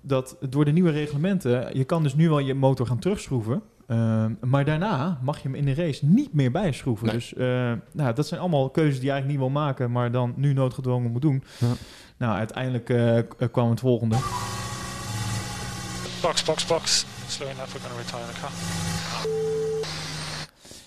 dat door de nieuwe reglementen, je kan dus nu wel je motor gaan terugschroeven. Eh, maar daarna mag je hem in de race niet meer bijschroeven. Nee. Dus eh, nou, dat zijn allemaal keuzes die je eigenlijk niet wil maken, maar dan nu noodgedwongen moet doen. Ja. Nou, uiteindelijk eh, k- kwam het volgende. Box, box, box. Slow enough, we're going to retire the car.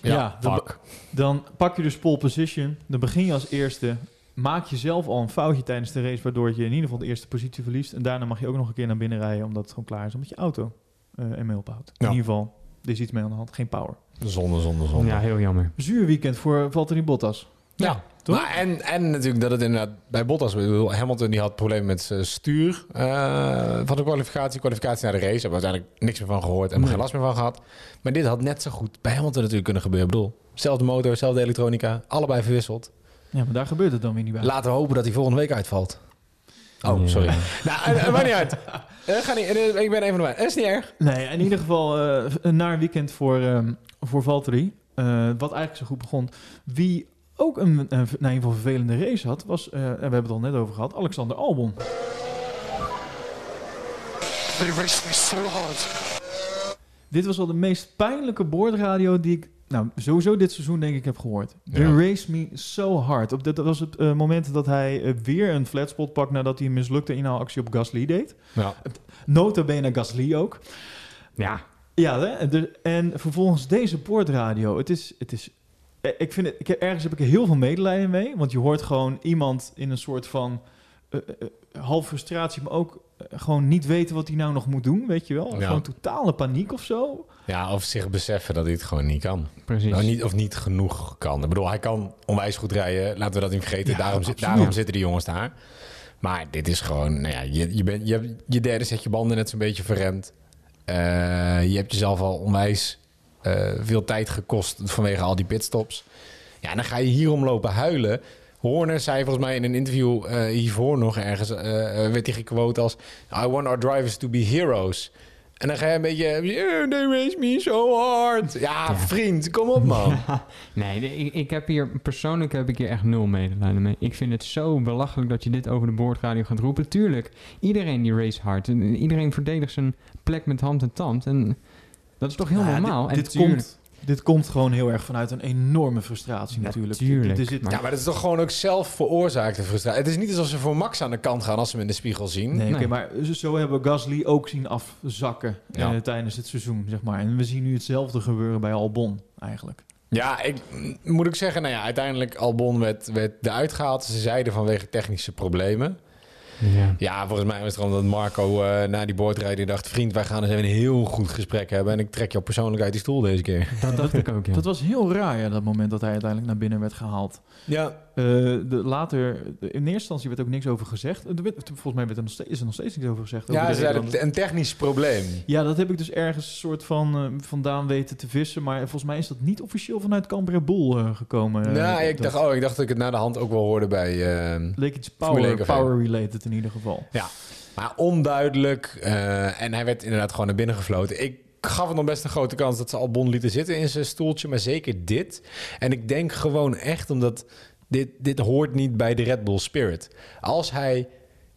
Ja, fuck. Dan pak je dus pole position. Dan begin je als eerste. Maak je zelf al een foutje tijdens de race, waardoor je in ieder geval de eerste positie verliest. En daarna mag je ook nog een keer naar binnen rijden, omdat het gewoon klaar is, omdat je auto eh ermee ophoudt. Ja. In ieder geval, er is iets mee aan de hand, geen power. Zonde, zonde, zonde. ja, heel jammer. Zuur weekend voor Valtteri Bottas. Ja, toch? Maar en, en natuurlijk dat het inderdaad bij Bottas... bedoel, Hamilton die had problemen met zijn stuur eh, van de kwalificatie. Kwalificatie naar de race. Hebben we uiteindelijk niks meer van gehoord en Nee. geen last meer van gehad. Maar dit had net zo goed bij Hamilton natuurlijk kunnen gebeuren. Ik bedoel, zelfde motor, zelfde elektronica, allebei verwisseld. Ja, maar daar gebeurt het dan weer niet bij. Laten we hopen dat hij volgende week uitvalt. Oh, Ja. sorry. nou, eh, eh, maakt niet uit. Eh, ga niet, eh, ik ben even erbij. Dat is niet erg. Nee, in ieder geval eh, een naar weekend voor, ehm voor Valtteri. Eh, wat eigenlijk zo goed begon. Wie ook een, een, nou, geval vervelende race had, was, eh, en we hebben het al net over gehad, Alexander Albon. They raced me so hard. Dit was al de meest pijnlijke boordradio die ik, nou, sowieso dit seizoen denk ik heb gehoord. They Ja. raced me so hard. Op dit, dat was het eh, moment dat hij eh, weer een flatspot pakt nadat hij een mislukte inhaalactie op Gasly deed. Ja. Nota bene Gasly ook. Ja, Ja, hè? De- en vervolgens deze boordradio. Het is, het is, eh, ik vind het, ik heb, ergens heb ik er heel veel medelijden mee, want je hoort gewoon iemand in een soort van half frustratie, maar ook gewoon niet weten wat hij nou nog moet doen, weet je wel? Ja. Gewoon totale paniek of zo. Ja, of zich beseffen dat hij het gewoon niet kan. precies. Nou, niet, of niet genoeg kan. Ik bedoel, hij kan onwijs goed rijden. Laten we dat niet vergeten. Ja, daarom, absoluut. daarom zitten die jongens daar. Maar dit is gewoon... Nou ja, je, je, bent, je hebt je derde set je banden net zo'n beetje verremd. Eh, je hebt jezelf al onwijs eh, veel tijd gekost vanwege al die pitstops. Ja, en dan ga je hierom lopen huilen. Horner zei volgens mij in een interview eh, hiervoor nog ergens, werd hij gequote als... I want our drivers to be heroes. En dan ga je een beetje... "Yeah, they race me so hard. Ja, vriend, kom op man. Nee, ik, ik heb hier persoonlijk heb ik hier echt nul medelijden mee. Ik vind het zo belachelijk dat je dit over de boordradio gaat roepen. Tuurlijk, iedereen die race hard. En iedereen verdedigt zijn plek met hand en tand. En dat is toch heel Nou ja, normaal. Dit, en dit tuurlijk- komt, dit komt gewoon heel erg vanuit een enorme frustratie natuurlijk. Ja, maar dat is toch gewoon ook zelf veroorzaakte frustratie. Het is niet alsof ze voor Max aan de kant gaan als ze hem in de spiegel zien. Nee, maar zo- zo hebben we Gasly ook zien afzakken Ja. eh, tijdens het seizoen, zeg maar. En we zien nu hetzelfde gebeuren bij Albon, eigenlijk. Ja, ik moet ik zeggen, nou ja, uiteindelijk Albon werd, werd eruit gehaald. Ze zeiden vanwege technische problemen. Ja. Ja, volgens mij was het gewoon dat Marco eh, na die boordrijden dacht... vriend, wij gaan eens even een heel goed gesprek hebben... en ik trek jou persoonlijk uit die stoel deze keer. Dat dacht ik ook, ja. Dat was heel raar, ja, dat moment dat hij uiteindelijk naar binnen werd gehaald. Ja, Eh, de, later, in eerste instantie werd ook niks over gezegd. Volgens mij werd er nog steeds, is er nog steeds niks over gezegd. over ja de ze zeiden een technisch probleem. ja, dat heb ik dus ergens soort van eh, vandaan weten te vissen. Maar volgens mij is dat niet officieel vanuit Bull eh, gekomen. ja, ik dat- dacht, oh, ik dacht dat ik het na de hand ook wel hoorde bij... leek iets Formule power, 1 café. power related in ieder geval. Maar onduidelijk. eh, en hij werd inderdaad gewoon naar binnen gefloten. Ik gaf het nog best een grote kans dat ze Albon lieten zitten in zijn stoeltje. Maar zeker dit. En ik denk gewoon echt omdat dit, dit hoort niet bij de Red Bull Spirit. Als hij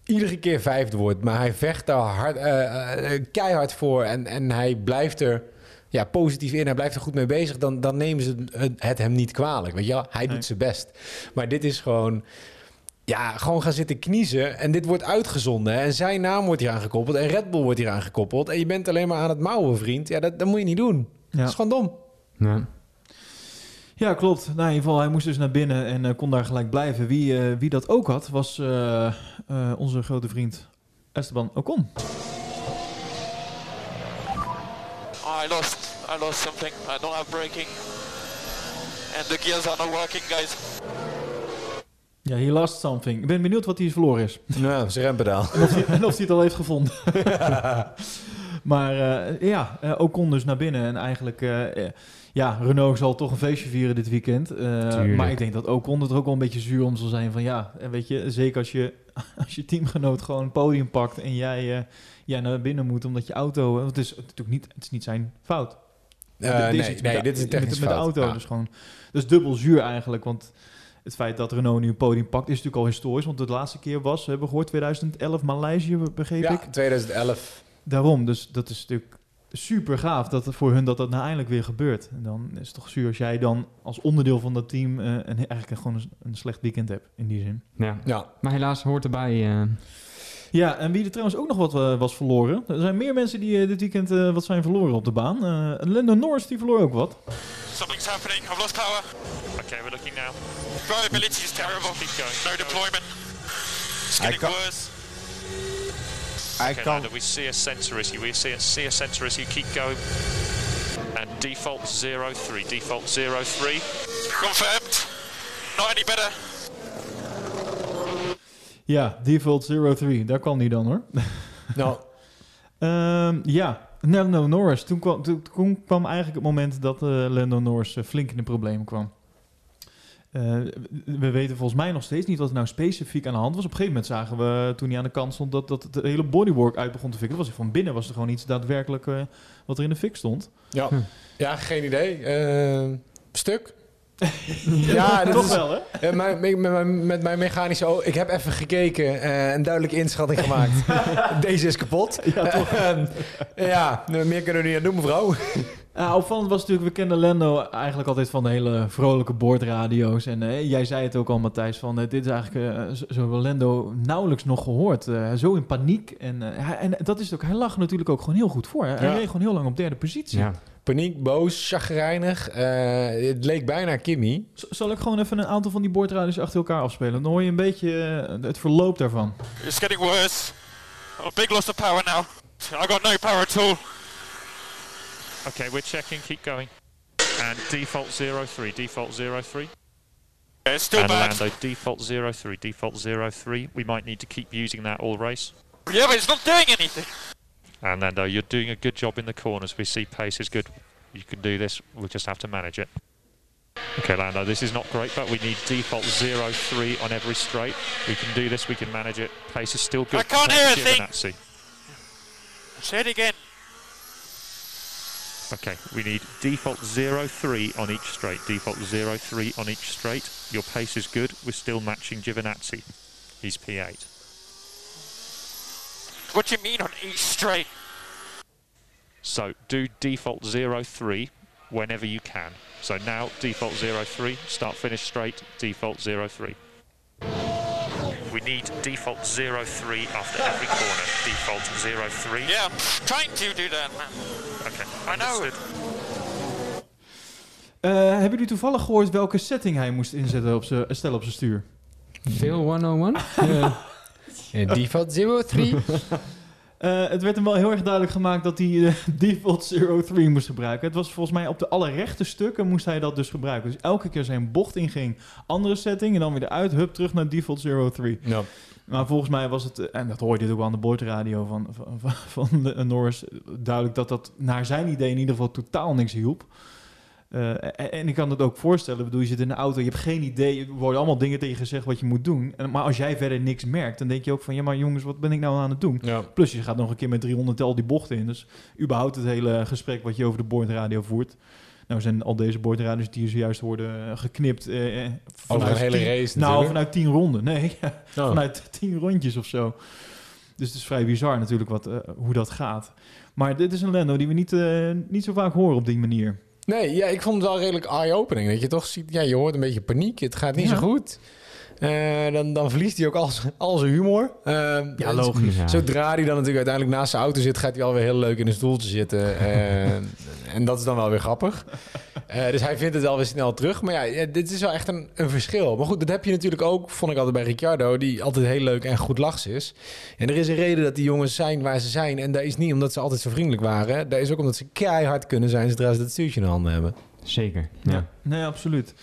iedere keer vijfde wordt, maar hij vecht daar hard, eh, eh, keihard voor. En, en hij blijft er ja, positief in. Hij blijft er goed mee bezig. Dan, dan nemen ze het, het hem niet kwalijk. Weet je? Hij Nee. doet zijn best. Maar dit is gewoon... Ja, gewoon gaan zitten kniezen. En dit wordt uitgezonden. En zijn naam wordt hier aangekoppeld. En Red Bull wordt hier aangekoppeld. En je bent alleen maar aan het mouwen, vriend. Ja, dat, dat moet je niet doen. Ja. Dat is gewoon dom. Ja. Ja, klopt. Nou, in ieder geval, hij moest dus naar binnen en eh, kon daar gelijk blijven. Wie, eh, wie dat ook had, was eh, eh, onze grote vriend Esteban Ocon. I lost. I lost something. I don't have braking. And the gears are not working, guys. Ja, he lost something. Ik ben benieuwd wat hij verloren is. Ja, zijn rempedaal. En of hij, en of hij het al heeft gevonden. maar eh, ja, eh, Ocon dus naar binnen. En eigenlijk, eh, ja, Renault zal toch een feestje vieren dit weekend. Eh, maar ik denk dat Ocon er ook wel een beetje zuur om zal zijn. Van ja, en weet je, zeker als je, als je teamgenoot gewoon een podium pakt en jij, eh, jij naar binnen moet omdat je auto... Want het is natuurlijk niet, het is niet zijn fout. Nee, nee dit is een met, technisch met de auto. Dus gewoon, dus dubbel zuur eigenlijk. Want het feit dat Renault nu een podium pakt is natuurlijk al historisch. Want de laatste keer was, we hebben gehoord, 2011 Maleisië, begreep Ja, ik. 2011. Daarom, dus dat is natuurlijk super gaaf dat het voor hun dat dat nou eindelijk weer gebeurt. En dan is het toch zuur als jij dan als onderdeel van dat team eh, een, eigenlijk gewoon een, een slecht weekend hebt in die zin. ja. Ja. Maar helaas hoort erbij. eh, Ja, en wie er trouwens ook nog wat eh, was verloren. Er zijn meer mensen die dit weekend wat zijn verloren op de baan. Eh Lando Norris die verloor ook wat. Something's happening. I've lost power. Okay, we're looking now. Drivability is terrible. Keep going. No deployment. It's getting can't- worse. I Okay, can't. Lando, we see a sensor issue. We see a, see a sensor issue. Keep going. And default 03. Default 03. Confirmed. Not any better. Ja, default 03, daar kwam die dan hoor. Nou, Ehm, ja, Lando Norris. Toen kwam, toen, toen kwam eigenlijk het moment dat eh Lando Norris eh, flink in de problemen kwam. Eh, we weten volgens mij nog steeds niet wat er nou specifiek aan de hand was. Op een gegeven moment zagen we, toen hij aan de kant stond, dat, dat het hele bodywork uit begon te fikken. Dat was van binnen was er gewoon iets daadwerkelijk eh, wat er in de fik stond. ja. Hm. ja, geen idee. Stuk. Ja, Toch is, wel, hè? Ja, mijn- met, mijn- met mijn mechanische oog. Ik heb even gekeken en een duidelijke inschatting gemaakt. Deze is kapot. Ja, toch. Ehm, ja, meer kunnen we niet aan doen, mevrouw. Ja, opvallend was natuurlijk, we kennen Lando eigenlijk altijd van de hele vrolijke boordradio's. En eh, jij zei het ook al, Matthijs, van eh, dit is eigenlijk eh, zo, Lando nauwelijks nog gehoord. Eh, zo in paniek. En, eh, hij- en dat is het ook, hij lag natuurlijk ook gewoon heel goed voor. Hij Ja. reed gewoon heel lang op derde positie. ja. Paniek, boos, chagrijnig. Eh, het leek bijna Kimmy. Z- Zal ik gewoon even een aantal van die boordradio's achter elkaar afspelen? Dan hoor je een beetje eh, het verloop daarvan. It's getting worse. A big loss of power now. I got no power at all. Okay, we're checking. Keep going. And default 03. Default 03. Yeah, it's still and bad. Lando, default 03. Default 03. We might need to keep using that all race. Yeah, but it's not doing anything. And Lando, you're doing a good job in the corners. We see pace is good. You can do this. We'll just have to manage it. Okay, Lando, this is not great, but we need default 0-3 on every straight. We can do this, we can manage it. Pace is still good. I can't hear a thing. Say it again. Okay, we need default 0-3 on each straight. Default 0-3 on each straight. Your pace is good. We're still matching Giovinazzi. He's P8. What do you mean on each straight? So do default 0-3 whenever you can. So now default 0-3, start finish straight, default 0-3. We need default 0-3 after every corner. Default 0-3. Yeah, I'm trying to do that, man. Okay, I know. understood. Eh, hebben jullie toevallig gehoord welke setting hij moest inzetten op zijn stellen op zijn stuur? Phil 101? Ja. En default 03. Eh, het werd hem wel heel erg duidelijk gemaakt dat hij eh, default 03 moest gebruiken. Het was volgens mij op de allerrechte stukken moest hij dat dus gebruiken. Dus elke keer zijn bocht inging, andere setting en dan weer eruit, hup, terug naar default 03. Ja. Maar volgens mij was het, eh, en dat hoorde je ook wel aan de boordradio van, van, van, van de, Norris, duidelijk dat dat naar zijn idee in ieder geval totaal niks hielp. Eh, en, ik kan het ook voorstellen, bedoel, je zit in de auto, je hebt geen idee, er worden allemaal dingen tegen je gezegd wat je moet doen. En, maar als jij verder niks merkt, dan denk je ook van, ja maar jongens, wat ben ik nou aan het doen? Ja. Plus je gaat nog een keer met 300 al die bochten in. Dus überhaupt het hele gesprek wat je over de boordradio voert. Nou zijn al deze boordradio's die je zojuist hoorde eh, geknipt. eh, eh, Over een hele tien- race Nou, natuurlijk. vanuit 10 ronden. Nee, Oh. vanuit 10 rondjes of zo. Dus het is vrij bizar natuurlijk wat, eh, hoe dat gaat. Maar dit is een Lando die we niet, niet zo vaak horen op die manier. Nee, ja, ik vond het wel redelijk eye-opening. Dat je toch ziet, ja, je hoort een beetje paniek. Het gaat niet Ja. zo goed. Eh, dan, dan verliest hij ook al, zijn- al zijn humor. Eh, Ja, logisch. Ja. Zodra hij dan natuurlijk uiteindelijk naast zijn auto zit, gaat hij alweer heel leuk in een stoeltje zitten. Eh, en dat is dan wel weer grappig. Eh, dus hij vindt het alweer snel terug. Maar ja, ja, dit is wel echt een, een verschil. Maar goed, dat heb je natuurlijk ook, vond ik altijd bij Ricciardo, die altijd heel leuk en goed lachs is. En er is een reden dat die jongens zijn waar ze zijn. En dat is niet omdat ze altijd zo vriendelijk waren. Dat is ook omdat ze keihard kunnen zijn zodra ze dat stuurtje in de handen hebben. Zeker. Ja. Ja. nee, absoluut.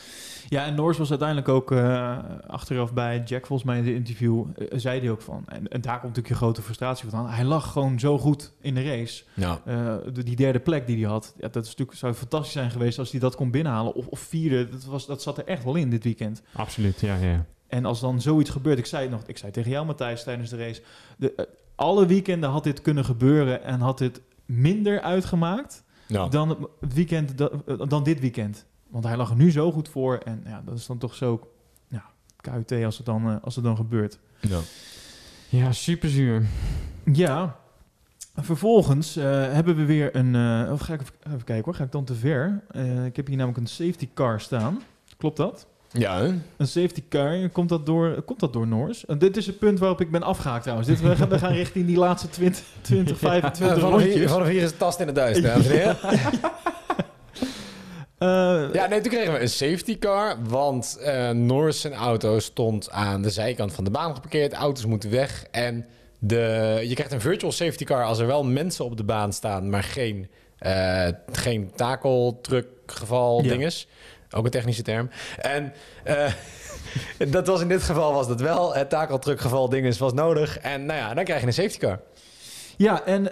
Ja, en Norris was uiteindelijk ook eh, achteraf bij Jack, volgens mij in de interview, eh, zei hij ook van. En, en daar komt natuurlijk je grote frustratie van. Hij lag gewoon zo goed in de race. Ja. Eh, de- die derde plek die hij had, ja, dat is natuurlijk, zou fantastisch zijn geweest als hij dat kon binnenhalen. Of, of vierde, dat, was, dat zat er echt wel in dit weekend. Absoluut, ja, ja. En als dan zoiets gebeurt, ik zei het nog, ik zei tegen jou Matthijs tijdens de race, de, eh, alle weekenden had dit kunnen gebeuren en had dit minder uitgemaakt Ja. dan het weekend, da- eh, dan dit weekend. Want hij lag er nu zo goed voor en ja, dat is dan toch zo, ja, KUT als het dan, eh, als het dan gebeurt. Ja. Ja, super zuur. Ja, vervolgens eh, hebben we weer een, eh, of ga ik even, even kijken hoor, ga ik dan te ver? Eh, ik heb hier namelijk een safety car staan. Klopt dat? Ja, hè? Een safety car, komt dat door, komt dat door Norris? En dit is het punt waarop ik ben afgehaakt trouwens. Dit, we, gaan, we gaan richting die laatste 20, 20 25 vanaf, hier, rondjes. vanaf hier is het tast in het duist, dames Eh, Ja, nee, toen kregen we een safety car, want eh Norris zijn auto stond aan de zijkant van de baan geparkeerd. Auto's moeten weg en de, je krijgt een virtual safety car als er wel mensen op de baan staan, maar geen, eh geen takeltruckgeval Ja. dinges. Ook een technische term. En dat was in dit geval was dat wel. Het takeltruckgeval dinges was nodig. En nou ja, dan krijg je een safety car. ja, en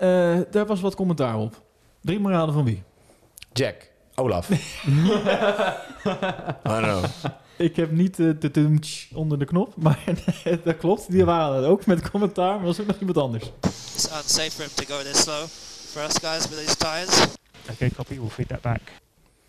daar was wat commentaar op. Drie maar raden van wie? Jack, Olaf. oh no. Ik heb niet eh, de tumtsch onder de knop, maar dat klopt. Die waren het ook met commentaar, maar was ook nog iemand anders. It's unsafe for him to go this slow for us guys with these tires. Okay, copy. We'll feed that back.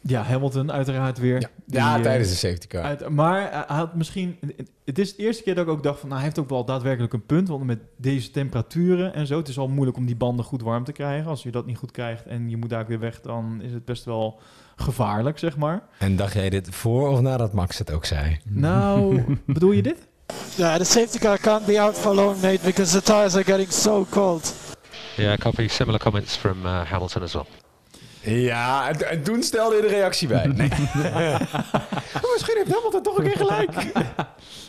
Ja, Hamilton uiteraard weer. Ja, Die, ja eh, tijdens de safety car. Uit, maar hij had misschien... Het is de eerste keer dat ik ook dacht van... Nou, hij heeft ook wel daadwerkelijk een punt. Want met deze temperaturen en zo... Het is al moeilijk om die banden goed warm te krijgen. Als je dat niet goed krijgt en je moet daar weer weg... Dan is het best wel gevaarlijk, zeg maar. En dacht jij dit voor of nadat Max het ook zei? Nou, bedoel je dit? Yeah, the safety car can't be out for long, mate, because the tires are getting so cold. Yeah, copy. Similar comments from uh, Hamilton as well. Ja, en, en toen stelde je de reactie bij. Nee. Oh, misschien heeft Hamilton toch een keer gelijk.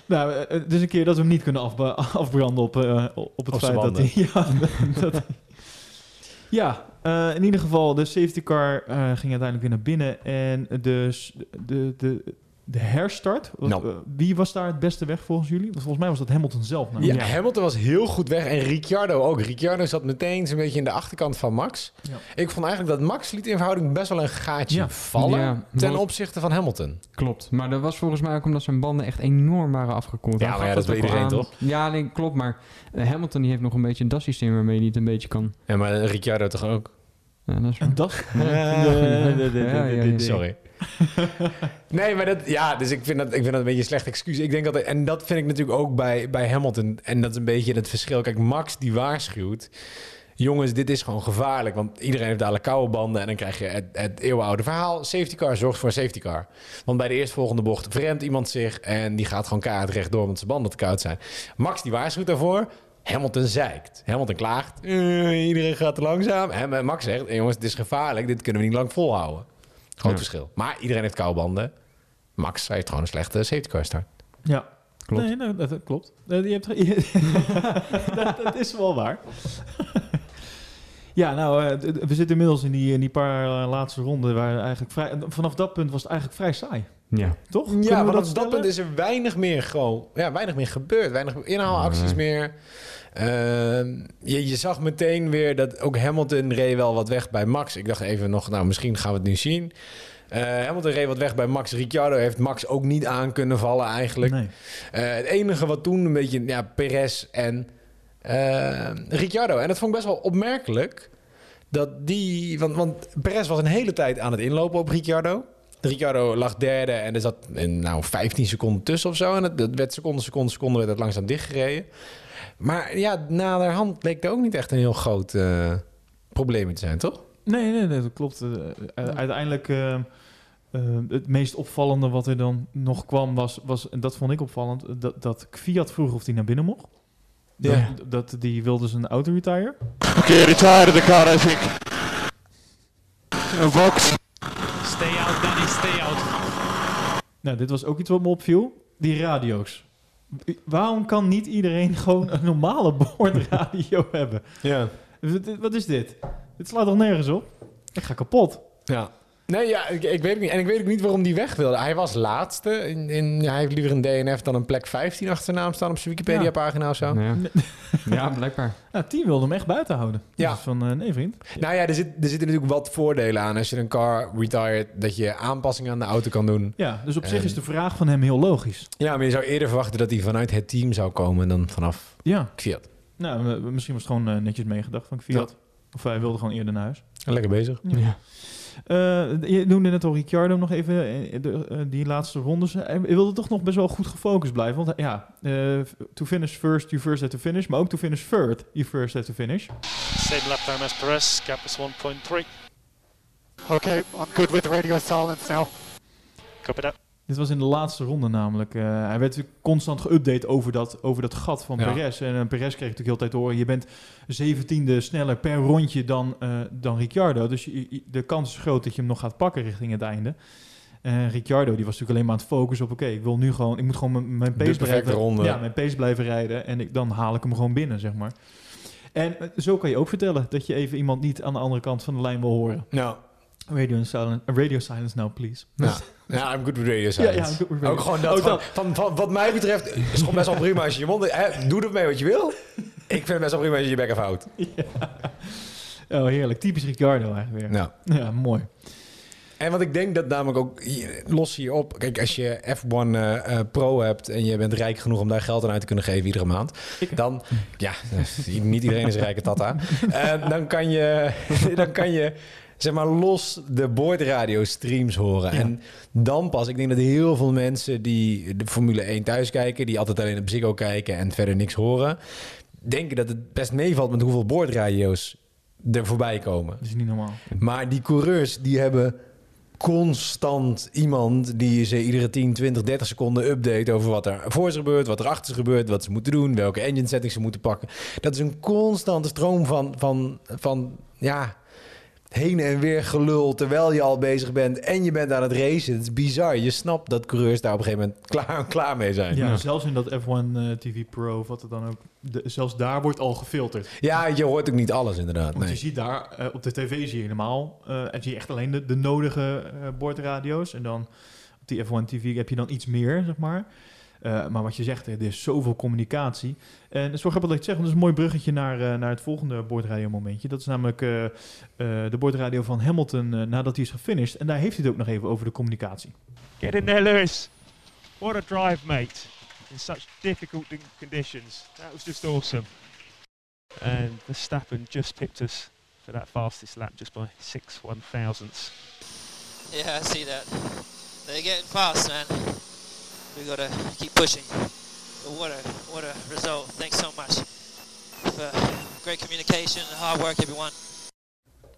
Nou, eh, het is een keer dat we hem niet kunnen afba- afbranden op, eh, op het Op feit dat hij... Ja, dat hij- ja eh, in ieder geval, de safety car eh, ging uiteindelijk weer naar binnen. En de, s- de, de, de herstart. Nou. eh, wie was daar het beste weg volgens jullie? Want volgens mij was dat Hamilton zelf. Nou. Ja, Hamilton was heel goed weg. En Ricciardo ook. Ricciardo zat meteen zo'n beetje in de achterkant van Max. Ja. Ik vond eigenlijk dat Max liet in verhouding best wel een gaatje Ja. vallen. Ja, ten opzichte van Hamilton. Klopt. Maar dat was volgens mij ook omdat zijn banden echt enorm waren afgekoeld. Ja, maar dat ook weet iedereen, aan. toch? Ja, nee, klopt. Maar eh, Hamilton die heeft nog een beetje een DAS-systeem waarmee hij het een beetje kan. Ja, maar Ricciardo toch ook? Ja, dat is En waar. dat... Ja, Nee, nee, nee, ja, nee, ja, nee, ja. nee. Sorry. nee, maar dat, ja, dus ik vind dat, ik vind dat een beetje een slecht excuus. Ik denk dat, en dat vind ik natuurlijk ook bij, bij Hamilton. En dat is een beetje het verschil. Kijk, Max die waarschuwt. Jongens, dit is gewoon gevaarlijk. Want iedereen heeft dadelijk koude banden. En dan krijg je het, het eeuwenoude verhaal. Safety car zorgt voor een safety car. Want bij de eerstvolgende bocht verremt iemand zich. En die gaat gewoon kaart rechtdoor omdat zijn banden te koud zijn. Max die waarschuwt daarvoor. Hamilton zeikt. Hamilton klaagt. "Eh, iedereen gaat te langzaam. En Max zegt, "Eh, jongens, het is gevaarlijk. Dit kunnen we niet lang volhouden. Groot Ja. verschil. Maar iedereen heeft koude banden. Max heeft gewoon een slechte safety car start. Ja. Klopt. Nee, nee, dat, dat klopt. Eh, Je hebt, dat, dat is wel waar. ja, nou, eh, we zitten inmiddels in die, in die paar eh, laatste ronden. Waar eigenlijk vrij, vanaf dat punt was het eigenlijk vrij saai. Ja. Toch? Ja, op dat stellen? punt is er weinig meer gewoon... Ja, weinig meer gebeurd. Weinig inhaalacties meer. Ehm, je, je zag meteen weer dat ook Hamilton reed wel wat weg bij Max. Ik dacht even nog, nou, misschien gaan we het nu zien. Eh, Hamilton reed wat weg bij Max. Ricciardo heeft Max ook niet aan kunnen vallen eigenlijk. Nee. Eh, het enige wat toen een beetje, ja, Perez en eh, Ricciardo. En dat vond ik best wel opmerkelijk. Dat die, want, want Perez was een hele tijd aan het inlopen op Ricciardo. Ricciardo lag derde en er zat een, nou, 15 seconden tussen of zo. En het werd seconde, seconde, seconde werd het langzaam dichtgereden. Maar ja, naderhand bleek er ook niet echt een heel groot eh, probleem te zijn, toch? Nee, nee, nee, dat klopt. Eh, eh, uiteindelijk, het meest opvallende wat er dan nog kwam was, was en dat vond ik opvallend, dat, dat Fiat vroeg of hij naar binnen mocht. Ja. dat die wilde zijn auto retire. Okay, retire the car, I think. A box. Stay out, Danny, stay out. Nou, dit was ook iets wat me opviel. Die radio's. Waarom kan niet iedereen gewoon een normale boordradio hebben? Ja. Wat- Wat is dit? Dit slaat toch nergens op? Ik ga kapot. Ja. Nee, ja, ik, ik weet het niet. En ik weet ook niet waarom die weg wilde. Hij was laatste. In, in, hij heeft liever een DNF dan een plek 15 achter zijn naam staan op zijn Wikipedia-pagina of zo. Ja. ja, blijkbaar. Nou, het team wilde hem echt buiten houden. Ja. Dus van, eh, nee vriend. Nou ja, er, zit, er zitten natuurlijk wat voordelen aan. Als je een car retired, dat je aanpassingen aan de auto kan doen. Ja, dus op zich En- is de vraag van hem heel logisch. Ja, maar je zou eerder verwachten dat hij vanuit het team zou komen dan vanaf Ja, Fiat. nou, eh, misschien was het gewoon eh, netjes meegedacht van Fiat. Of hij wilde gewoon eerder naar huis. Lekker bezig. Ja. Eh, je noemde net al Ricciardo nog even, eh, de, eh, die laatste rondes. Hij wilde toch nog best wel goed gefocust blijven. Want ja, eh, to finish first, you first have to finish. Maar ook to finish third, you first have to finish. Same lap time as Perez, gap is 1.3. Okay, I'm good with radio silence now. Copy that. Dit was in de laatste ronde namelijk. Eh, hij werd constant geüpdate over dat, over dat gat van Ja. Perez. En uh, Perez kreeg natuurlijk heel tijd horen... je bent zeventiende sneller per rondje dan, eh, dan Ricciardo. Dus je- je- de kans is groot dat je hem nog gaat pakken richting het einde. En Ricciardo die was natuurlijk alleen maar aan het focussen op... oké, ik wil nu gewoon... ik moet gewoon mijn, mijn pace blijven... ronde. Ja, mijn pace blijven rijden. En ik, dan haal ik hem gewoon binnen, zeg maar. En zo kan je ook vertellen... dat je even iemand niet aan de andere kant van de lijn wil horen. Nou, Radio silence, radio silence now, please. ja. ja, I'm good with radio. Ja, good with radio. Ook gewoon dat, Ook van. Van, van- wat mij betreft is gewoon best wel prima als je je mond... Hè, doe ermee wat je wil. Ik vind het best wel prima als je je bek afhoudt. Oh, heerlijk. Typisch Ricciardo eigenlijk weer. Nou. Ja, mooi. En wat ik denk dat namelijk ook hier- los hierop... Kijk, als je F1 eh, eh, Pro hebt en je bent rijk genoeg om daar geld aan uit te kunnen geven iedere maand... Dan, ja, niet iedereen is rijke tata. Eh, dan, kan je, dan kan je, zeg maar, los de boordradio streams horen. Ja. En dan pas, ik denk dat heel veel mensen die de Formule 1 thuis kijken... die altijd alleen op Ziggo kijken en verder niks horen... denken dat het best meevalt met hoeveel boordradio's er voorbij komen. Dat is niet normaal. Maar die coureurs die hebben constant iemand die ze iedere 10, 20, 30 seconden update over wat er voor ze gebeurt, wat er achter ze gebeurt, wat ze moeten doen, welke engine settings ze moeten pakken. Dat is een constante stroom van, van, van ja, heen en weer gelul terwijl je al bezig bent en je bent aan het racen. Het is bizar. Je snapt dat coureurs daar op een gegeven moment klaar, klaar mee zijn. Ja, Ja. zelfs in dat F1 eh, TV Pro, of wat er dan ook... de- zelfs daar wordt al gefilterd. je hoort ook niet alles inderdaad. Want je ziet daar, eh, op de tv zie je helemaal... eh en zie je echt alleen de, de nodige eh boordradio's. En dan op die F1 TV heb je dan iets meer, zeg maar. Eh, maar wat je zegt, er is zoveel communicatie. En het is wel grappig dat je het zegt, want dat is een mooi bruggetje naar, eh, naar het volgende boordradio momentje. Dat is namelijk eh, eh, de boordradio van Hamilton nadat hij is gefinished. En daar heeft hij het ook nog even over de communicatie. Get in there, Lewis. What a drive, mate. In such difficult conditions. That was just awesome. And Verstappen just picked us for that fastest lap just by six one thousandths. Yeah, I see that. They're getting fast, man. We gotta keep pushing. But what a what a result! Thanks so much for great communication, hard work, everyone.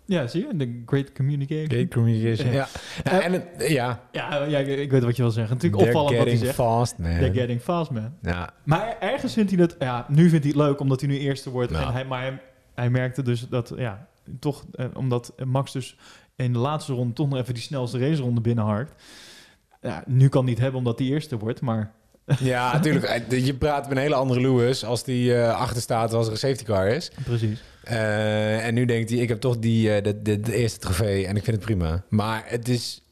Ja, zie je? De Great Communication. Great communication. Ja. Ja, en het- ja. Ja, ja, ik ik weet wat je wil zeggen. Natuurlijk They're opvallend wat hij getting zegt. fast, man. They're getting fast, man. Ja. Maar ergens vindt hij dat... Ja, nu vindt hij het leuk omdat hij nu eerste wordt. Ja. En hij, maar hij, hij merkte dus dat... Ja, toch... Eh, omdat Max dus in de laatste ronde toch nog even die snelste raceronde binnenharkt. Ja, nu kan hij het hebben omdat hij eerste wordt, maar... Ja, natuurlijk. Eh, Je praat met een hele andere Lewis als die eh, achter staat als er een safety car is. Precies. Eh, en nu denkt hij, ik heb toch die, eh, de, de, de eerste trofee en ik vind het prima. Maar het is...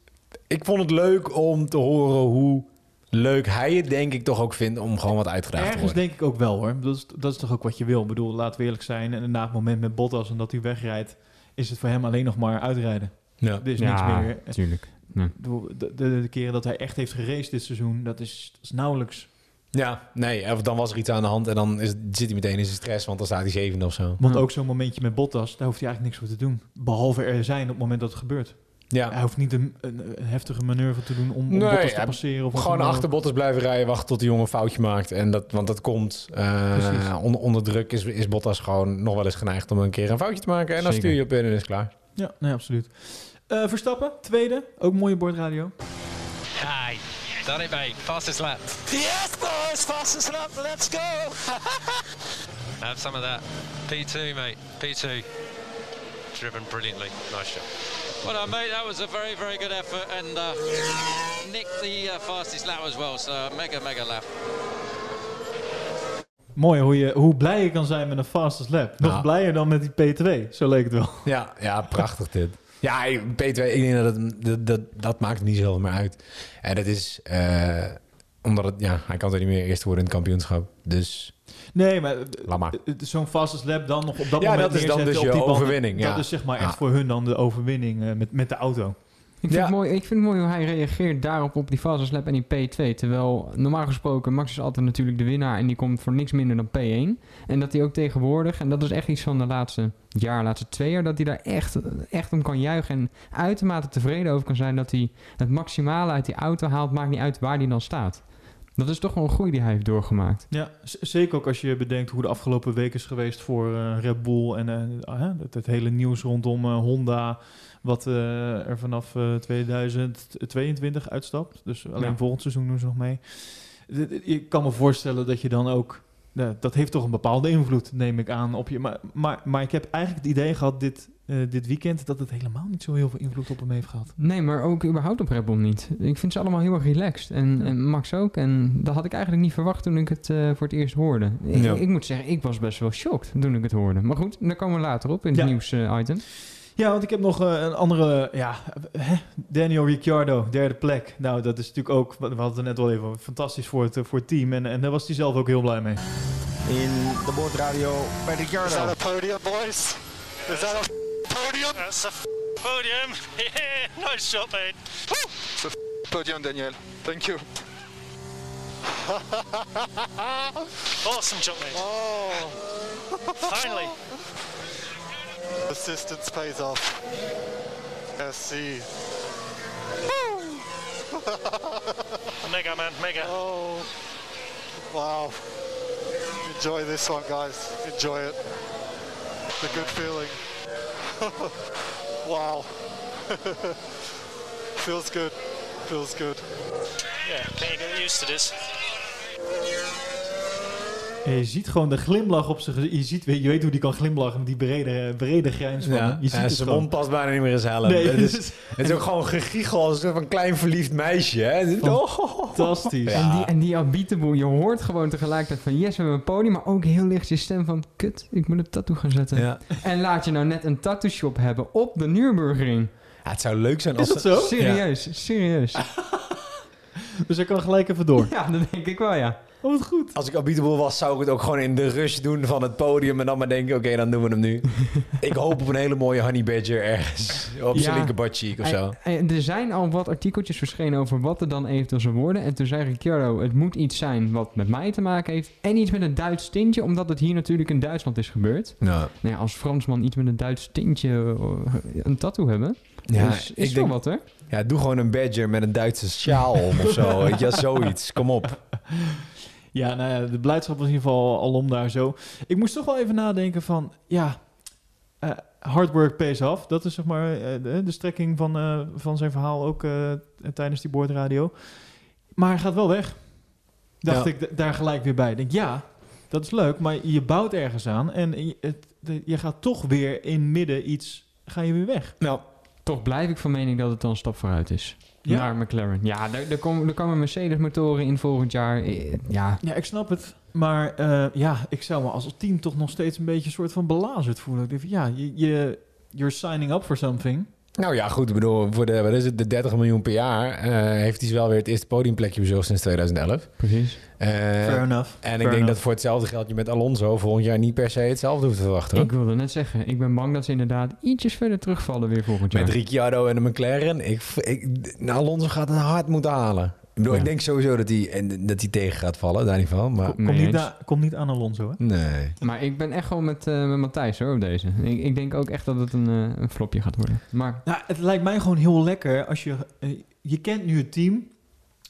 Ik vond het leuk om te horen hoe leuk hij het denk ik toch ook vindt om gewoon wat uitgedaagd te Ergens worden. denk ik ook wel hoor. Dat is, dat is toch ook wat je wil. Ik bedoel, laten we eerlijk zijn. En na het moment met Bottas en dat hij wegrijdt... is het voor hem alleen nog maar uitrijden. Ja. Er is Ja, niks meer. tuurlijk. Nee. De, de, de keren dat hij echt heeft geraced dit seizoen... dat is, dat is nauwelijks. Ja, nee, of dan was er iets aan de hand en dan is, zit hij meteen in zijn stress, want dan staat hij zevende of zo. Want Ja. ook zo'n momentje met Bottas, daar hoeft hij eigenlijk niks voor te doen. Behalve er zijn op het moment dat het gebeurt. Hij Ja, hoeft niet een, een, een heftige manoeuvre te doen om, om Nee, Bottas te hij- passeren. Of gewoon achter Bottas blijven rijden, wachten tot de jongen een foutje maakt. En dat, want dat komt. eh, onder, onder druk is, is Bottas gewoon nog wel eens geneigd om een keer een foutje te maken. En dan Zeker. stuur je op in en is klaar. Ja, nee, absoluut. Eh, Verstappen, tweede. Ook mooie bordradio. Hi, done it, mate. Fastest lap. Yes, boys, fastest lap, let's go! Have some of that. P2, mate. P2. Driven brilliantly. Nice shot. Well done, mate. That was a very, very good effort, and uh, nicked the uh, fastest lap as well. So mega, mega lap. Mooi hoe, je, hoe blij je kan zijn met een fastest lap. Nog Ja. blijer dan met die P2. Zo leek het wel. Ja, ja prachtig dit. Ja, ik- P2, ik denk dat, het, dat, dat dat maakt niet zoveel meer uit. En dat is eh, omdat het, ja, hij kan er niet meer eerst worden in het kampioenschap. Dus Nee, maar eh, maar. eh, zo'n fastest lap dan nog op dat Ja, moment dat is dan dus je overwinning, ja. Dat is zeg maar Ja. echt voor hun dan de overwinning met, met de auto. Ik vind, Ja. het mooi, ik vind het mooi hoe hij reageert daarop op die fastest lap en die P2. Terwijl normaal gesproken Max is altijd natuurlijk de winnaar en die komt voor niks minder dan P1. En dat hij ook tegenwoordig, en dat is echt iets van de laatste jaar, laatste twee jaar, dat hij daar echt, echt om kan juichen en uitermate tevreden over kan zijn dat hij het maximale uit die auto haalt, maakt niet uit waar hij dan staat. Dat is toch wel een groei die hij heeft doorgemaakt. Ja, zeker ook als je bedenkt hoe de afgelopen week is geweest voor eh, Red Bull en eh, het, het hele nieuws rondom eh, Honda, wat eh, er vanaf eh, 2022 uitstapt. Dus alleen Ja. volgend seizoen doen ze nog mee. Je kan me voorstellen dat je dan ook, ja, dat heeft toch een bepaalde invloed, neem ik aan, op je. Maar, maar, maar ik heb eigenlijk het idee gehad dit, eh, dit weekend dat het helemaal niet zo heel veel invloed op hem heeft gehad. Nee, maar ook überhaupt op Red Bull niet. Ik vind ze allemaal heel erg relaxed. En, en Max ook. En dat had ik eigenlijk niet verwacht toen ik het eh, voor het eerst hoorde. Ik, Ja. ik moet zeggen, ik was best wel shocked toen ik het hoorde. Maar goed, daar komen we later op in het Ja. nieuws-item. Ja, want ik heb nog eh, een andere, ja, hè, Daniel Ricciardo, derde plek. Nou, dat is natuurlijk ook, we hadden het net al even, fantastisch voor het, eh, voor het team. En, en daar was hij zelf ook heel blij mee. In de boordradio bij Ricciardo. Is that a podium, boys? Is that a podium? That's a podium. Yeah, nice shot, mate. It's a podium, Daniel. Thank you. awesome jump, mate. Oh, finally. Assistance pays off. SC. mega, man, mega. Oh, wow. Enjoy this one, guys. Enjoy it. The good feeling. wow. Feels good. Feels good. Yeah, can you get used to this? En je ziet gewoon de glimlach op zijn gezicht. Je, ziet, je weet hoe die kan glimlachen met die brede, brede grijns van. Ja, Je ziet en het zijn mond past bijna niet meer in zijn helm. Nee, het, is, het is ook gewoon gegiegel als een klein verliefd meisje. Hè? Oh. Fantastisch. Ja. En die, en die je hoort gewoon tegelijkertijd van yes, we hebben een podium. Maar ook heel licht je stem van kut, ik moet een tattoo gaan zetten. Ja. En laat je nou net een tattoo shop hebben op de Nürburgring. Ja, het zou leuk zijn als Is dat zo? Serieus, serieus. Dus hij kan gelijk even door. Ja, dat denk ik wel, ja. Oh, wat goed. Als ik Abiteboel was, zou ik het ook gewoon in de rush doen van het podium. En dan maar denken, oké, dan doen we hem nu. ik hoop op een hele mooie honey badger ergens. Op zijn Ja. linker buttcheek of zo. Er zijn al wat artikeltjes verschenen over wat er dan eventueel zou worden. En toen zei Ricciardo, het moet iets zijn wat met mij te maken heeft. En iets met een Duits tintje, omdat het hier natuurlijk in Duitsland is gebeurd. Ja. Nou ja, als Fransman iets met een Duits tintje, eh, een tattoo hebben. Ja, is, is ik denk- wat, hè? Ja, doe gewoon een badger met een Duitse sjaal om of zo. Ja, zoiets. Kom op. Ja, nou ja, de blijdschap was in ieder geval alom daar zo. Ik moest toch wel even nadenken van, ja, eh, hard work pays off. Dat is zeg maar eh, de, de strekking van, eh, van zijn verhaal ook tijdens die boordradio. Maar hij gaat wel weg. Dacht Ja. ik daar gelijk weer bij. Ik Denk, ja, dat is leuk, maar je bouwt ergens aan en je, het, de- je gaat toch weer in midden iets, ga je weer weg. Nou, Toch blijf ik van mening dat het dan een stap vooruit is. Ja? Naar McLaren. Ja, er, er, komen, er komen Mercedes-motoren in volgend jaar. Eh, Ja, Ja, ik snap het. Maar eh, ja, ik zou me als team toch nog steeds een beetje een soort van belazerd voelen. Ik denk van, ja, je, je, you're signing up for something. Nou ja, goed. Ik bedoel, voor de, wat is het, de 30 miljoen per jaar eh, heeft hij wel weer het eerste podiumplekje bezorgd sinds 2011. precies. Eh, Fair enough. En ik denk enough. dat voor hetzelfde geld je met Alonso volgend jaar niet per se hetzelfde hoeft te verwachten. Ik wilde net zeggen, ik ben bang dat ze inderdaad ietsjes verder terugvallen weer volgend jaar. Met Ricciardo en de McLaren. Ik, ik, nou, Alonso gaat het hard moeten halen. Ik bedoel, Ja. ik denk sowieso dat hij, en, dat hij tegen gaat vallen, daar niet van. Maar Kom, niet na- kom niet aan Alonso, hè? nee. Maar ik ben echt gewoon met, eh, met Matthijs hoor, op deze. Ik, ik denk ook echt dat het een, eh, een flopje gaat worden. Maar Nou, het lijkt mij gewoon heel lekker als je... eh, je kent nu het team.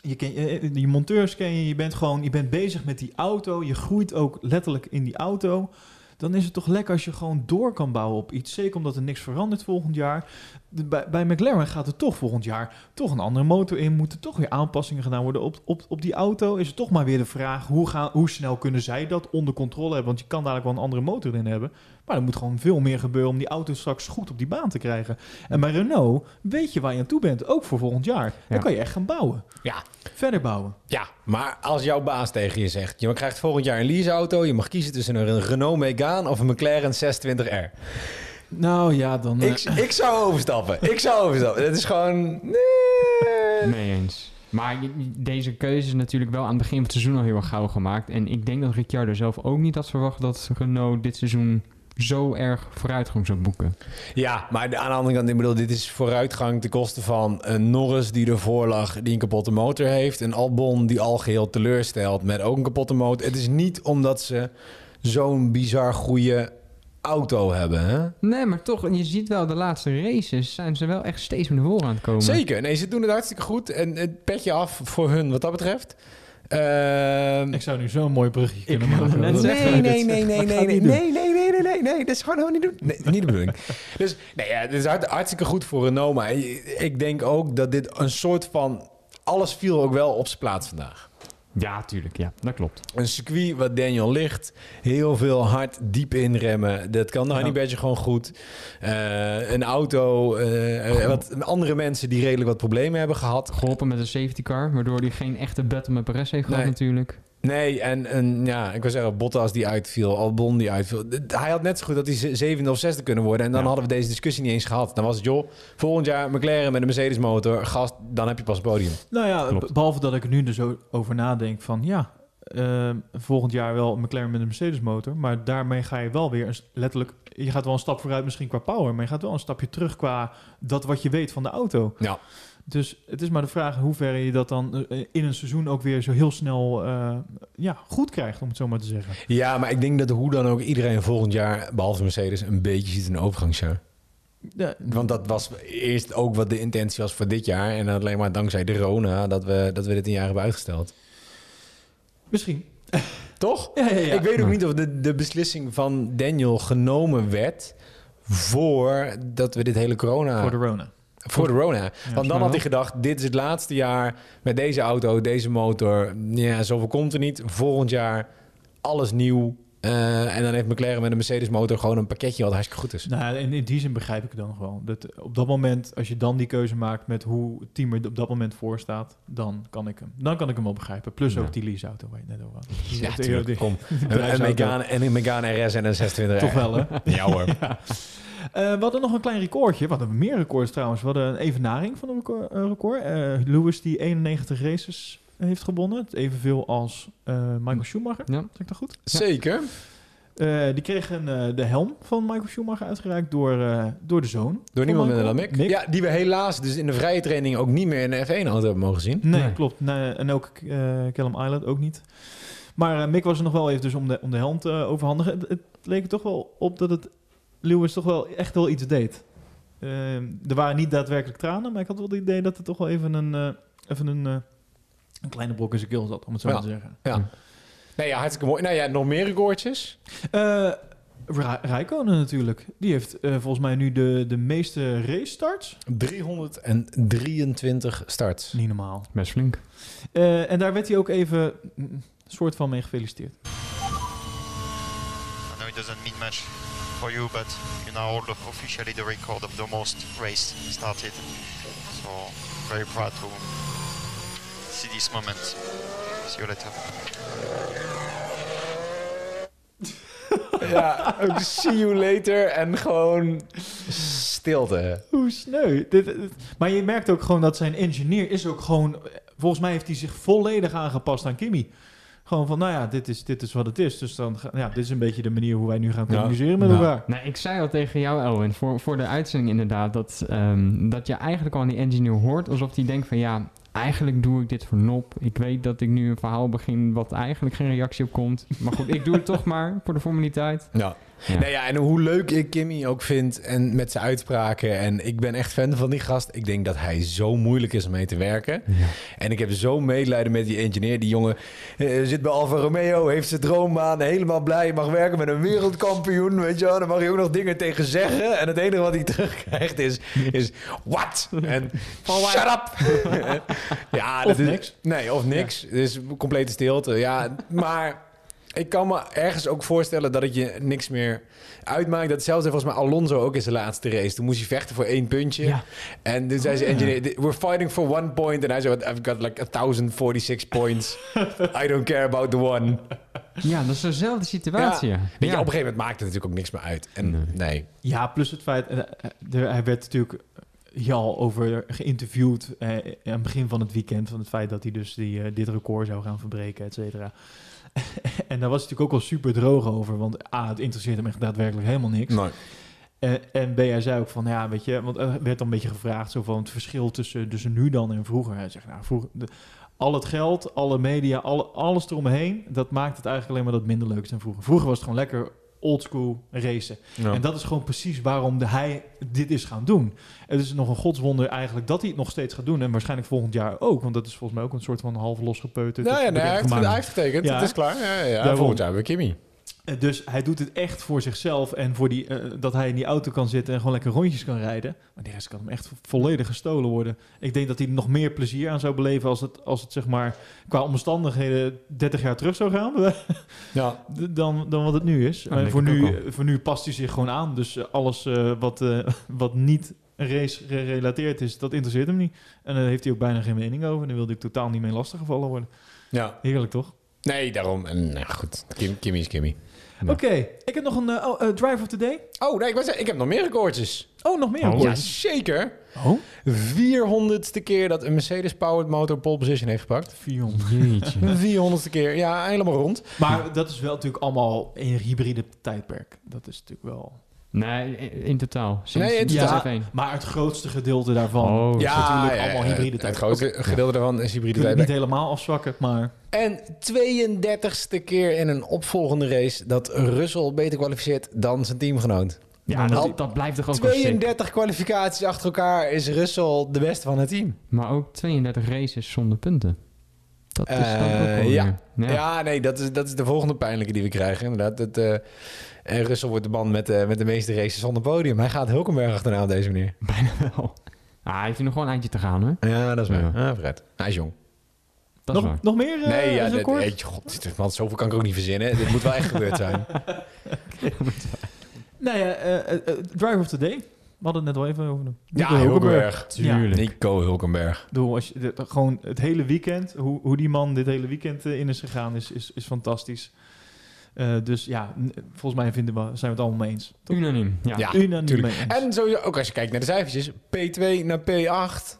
Je, ken, je monteurs ken je. Je bent gewoon... Je bent bezig met die auto. Je groeit ook letterlijk in die auto. Dan is het toch lekker als je gewoon door kan bouwen op iets. Zeker omdat er niks verandert volgend jaar. Bij, bij McLaren gaat er toch volgend jaar toch een andere motor in. Moeten toch weer aanpassingen gedaan worden op, op, op die auto. Is het toch maar weer de vraag... Hoe, gaan, hoe snel kunnen zij dat onder controle hebben? Want je kan dadelijk wel een andere motor in hebben. Maar er moet gewoon veel meer gebeuren om die auto straks goed op die baan te krijgen. En bij Renault weet je waar je aan toe bent, ook voor volgend jaar. Dan Ja. kan je echt gaan bouwen. Ja. Verder bouwen. ja, maar als jouw baas tegen je zegt... je krijgt volgend jaar een leaseauto... je mag kiezen tussen een Renault Megane of een McLaren 620R. Nou ja, dan... eh, Ik, ik zou overstappen. Ik zou overstappen. Het is gewoon... Nee. mee eens. Maar deze keuze is natuurlijk wel aan het begin van het seizoen al heel erg gauw gemaakt. En ik denk dat Ricciardo zelf ook niet had verwacht dat Renault dit seizoen zo erg vooruitgang zou boeken. Ja, maar aan de andere kant, ik bedoel, dit is vooruitgang ten koste van een Norris die ervoor lag, die een kapotte motor heeft. Een Albon die al geheel teleurstelt met ook een kapotte motor. Het is niet omdat ze zo'n bizar goede auto hebben, hè? Nee, maar toch, je ziet wel de laatste races zijn ze wel echt steeds naar voren aan het komen. Zeker, nee, ze doen het hartstikke goed. En het petje af voor hun wat dat betreft. Ehm, ik zou nu zo'n mooi brugje kunnen maken. Nee, nee, nee, nee, nee, nee, nee, nee, nee, nee, nee, nee, dat is gewoon helemaal niet doen. Nee, niet de bedoeling. Dus nee, ja, het is hart- hartstikke goed voor Renault, maar ik denk ook dat dit een soort van alles viel ook wel op zijn plaats vandaag. Ja, tuurlijk, ja, dat klopt. Een circuit wat Daniel ligt, heel veel hard diep inremmen. Dat kan de Honey Badger gewoon goed. Eh, een auto, eh, eh, wat andere mensen die redelijk wat problemen hebben gehad. Geholpen met een safety car, waardoor hij geen echte battle met Perez heeft gehad Nee. natuurlijk. Nee, en, en ja, ik wil zeggen, Bottas die uitviel, Albon die uitviel. Hij had net zo goed dat hij ze- zevende of zesde kunnen worden. En dan Ja. hadden we deze discussie niet eens gehad. Dan was het, joh, volgend jaar McLaren met een Mercedes motor, gast, dan heb je pas een podium. Nou ja, Klopt. behalve dat ik er nu dus over nadenk van... Ja, eh, volgend jaar wel een McLaren met een Mercedes motor. Maar daarmee ga je wel weer een, letterlijk... Je gaat wel een stap vooruit misschien qua power. Maar je gaat wel een stapje terug qua dat wat je weet van de auto. Ja. Dus het is maar de vraag in hoeverre je dat dan eh, in een seizoen ook weer zo heel snel eh, ja, goed krijgt, om het zo maar te zeggen. Ja, maar ik denk dat hoe dan ook iedereen volgend jaar, behalve Mercedes, een beetje ziet in een overgangsjaar. Ja, Want dat was eerst ook wat de intentie was voor dit jaar. En alleen maar dankzij de Rona dat we, dat we dit een jaar hebben uitgesteld. Misschien. Toch? Ja, ja, ja. Ik weet ook niet of de, de beslissing van Daniel genomen werd voordat we dit hele corona... Voor de Rona. Voor de Rona. Want dan had hij gedacht, dit is het laatste jaar met deze auto, deze motor. Ja, zoveel komt er niet. Volgend jaar alles nieuw. Eh, en dan heeft McLaren met een Mercedes motor gewoon een pakketje wat hartstikke goed is. Nou, en in die zin begrijp ik het dan wel. Dat op dat moment, als je dan die keuze maakt met hoe het team er op dat moment voor staat, dan kan ik hem, dan kan ik hem wel begrijpen. Plus Ja. ook die leaseauto waar je net over had. Ja, tuurlijk. die- Kom. bedrijfsauto. Megane en een Megane RS en een 26 Toch wel, hè? Ja hoor. Ja. Eh, we hadden nog een klein recordje. We hadden meer records trouwens. We hadden een evenaring van een record. record. Eh, Lewis die 91 races heeft gewonnen. Het Evenveel als eh, Michael Schumacher. Ja. Zeg ik dat goed? Zeker. Eh, die kreeg een, eh, de helm van Michael Schumacher uitgereikt door, eh, door de zoon. Door niemand minder dan Mick. Ja, die we helaas dus in de vrije training ook niet meer in de F1-auto hebben mogen zien. Nee, Nee. klopt. Nee, en ook eh Callum Island ook niet. Maar eh, Mick was er nog wel even dus om de, om de helm te overhandigen. Het, het leek er toch wel op dat het Lewis toch wel echt wel iets deed. Eh, er waren niet daadwerkelijk tranen, maar ik had wel het idee dat er toch wel even een, eh, even een, een kleine brok in zijn keel zat, om het zo Ja. maar te zeggen. Ja. Nee, ja, hartstikke mooi. Nou ja, nog meer recordjes. Eh Ra- Rijkonen natuurlijk. Die heeft eh, volgens mij nu de, de meeste race starts. 323 starts. Niet normaal. Best flink. Eh, en daar werd hij ook even een soort van mee gefeliciteerd. I know it doesn't mean much for you, but you now hold officially the record of the most race started. So very proud to see this moment. See you later. Ja, ook see you later en gewoon stilte. Hoe sneu. Dit, dit- maar je merkt ook gewoon dat zijn engineer is ook gewoon... Volgens mij heeft hij zich volledig aangepast aan Kimmy. Gewoon van, nou ja, dit is, dit is wat het is. Dus dan, ja, dit is een beetje de manier hoe wij nu gaan Ja. communiceren met Ja. elkaar. Nee, ik zei al tegen jou, Elwin, voor, voor de uitzending inderdaad, dat, ehm, dat je eigenlijk al aan die engineer hoort alsof hij denkt van ja, eigenlijk doe ik dit voor nop. Ik weet dat ik nu een verhaal begin wat eigenlijk geen reactie op komt. Maar goed, ik doe het toch maar voor de formaliteit. Ja. Ja. Nee, ja, en hoe leuk ik Kimmy ook vind en met zijn uitspraken. En ik ben echt fan van die gast. Ik denk dat hij zo moeilijk is om mee te werken. En ik heb zo medelijden met die engineer. Die jongen eh, zit bij Alfa Romeo, heeft zijn droombaan, helemaal blij. Mag werken met een wereldkampioen, weet je wel. Dan mag je ook nog dingen tegen zeggen. En het enige wat hij terugkrijgt is, is what? En shut up! ja, dat Of is, niks. Nee, of niks. Dus complete stilte. Ja, maar ik kan me ergens ook voorstellen dat het je niks meer uitmaakt. Dat zelfs volgens mij Alonso ook in zijn laatste race. Toen moest hij vechten voor één puntje. Ja. En toen zei zijn engineer, we're fighting for one point. En hij zei, I've got like 1046 points. I don't care about the one. Ja, dat is dezelfde situatie. Ja. Ja. Je, Ja. op een gegeven moment maakt het natuurlijk ook niks meer uit. En Nee. nee. Ja, plus het feit... eh, eh, hij werd natuurlijk hier al over geïnterviewd eh, aan het begin van het weekend... van het feit dat hij dus die, eh, dit record zou gaan verbreken, et cetera. en daar was hij natuurlijk ook al super droog over... want A, het interesseert hem echt daadwerkelijk helemaal niks. nee. En, en B, hij zei ook van, ja, weet je, want er werd dan een beetje gevraagd zo van het verschil tussen, tussen nu dan en vroeger. Hij zegt, nou, vroeger, de- al het geld, alle media, alle, alles eromheen, dat maakt het eigenlijk alleen maar dat minder leuk is dan vroeger. Vroeger was het gewoon lekker oldschool racen. Ja. En dat is gewoon precies waarom de, hij dit is gaan doen. Het is nog een godswonder eigenlijk dat hij het nog steeds gaat doen. En waarschijnlijk volgend jaar ook, want dat is volgens mij ook een soort van half losgepeuterd. Ja, nee, hij, heeft, bekendgemaakt. hij heeft getekend. Ja. Het is klaar. Ja, ja, ja. Daarom. Volgend jaar hebben we Kimmy. Eh, Dus hij doet het echt voor zichzelf en voor die, eh, dat hij in die auto kan zitten en gewoon lekker rondjes kan rijden. Maar die rest kan hem echt volledig gestolen worden. Ik denk dat hij nog meer plezier aan zou beleven als het, als het zeg maar qua omstandigheden 30 jaar terug zou gaan. Ja. dan, dan wat het nu is. Ja, denk voor, nu, voor nu past hij zich gewoon aan. Dus eh, alles eh, wat, eh, wat niet race gerelateerd is, dat interesseert hem niet. En daar heeft hij ook bijna geen mening over. En daar wilde ik totaal niet mee lastiggevallen worden. Ja. Heerlijk toch? Nee, daarom. En nou goed, Kim, Kimmy is Kimmy. Oké, ik heb nog een oh, eh, drive of the day. Oh, nee, ik, zeggen, ik heb nog meer recordjes. Oh, nog meer. Oh. records. Ja, zeker. Oh? 400ste keer dat een Mercedes-powered motor pole position heeft gepakt. 400. Jeetje. 400ste keer. Ja, helemaal rond. Maar dat is wel natuurlijk allemaal in een hybride tijdperk. Dat is natuurlijk wel... Nee, in totaal. Sinds, Nee, in totaal. F1. Maar het grootste gedeelte daarvan Oh, is ja, natuurlijk ja, allemaal ja, hybride Het tijdperk. grootste gedeelte daarvan is hybride het niet helemaal afzwakken, maar... En 32ste keer in een opvolgende race dat Russell beter kwalificeert dan zijn teamgenoot. Ja, Al dat, dat blijft toch ook wel sick. 32 kwalificaties achter elkaar is Russell de beste van het team. Maar ook 32 races zonder punten. Dat is dan ook Eh, wel ja. Ja, nee, dat is, dat is de volgende pijnlijke die we krijgen. Inderdaad, het, eh, en Russell wordt de man met, de met de meeste races zonder podium. Hij gaat Hulkenberg achterna op deze manier. Bijna wel. Ah, hij heeft hier nog wel een eindje te gaan, hoor. Ja, dat is waar. Ja. Ah, Fred. Hij is jong. Dat is Nog, waar. nog meer eh, nee, ja, dit, god, dit- man, zoveel kan ik ook niet verzinnen. Dit moet wel echt gebeurd zijn. Nou ja, eh, eh, eh, drive of the day. We hadden het net al even over hem. Ja, Nico Hulkenberg. Tuurlijk. Nico Hulkenberg. Ik bedoel, als je, dit- gewoon het hele weekend, hoe, hoe die man dit hele weekend eh, in is gegaan, is, is, is fantastisch. Eh, dus ja, volgens mij vinden we, zijn we het allemaal mee eens. Toch? Unaniem, ja. Ja, Unaniem tuurlijk. mee eens. En sowieso, ook als je kijkt naar de cijfertjes, P2 naar P8.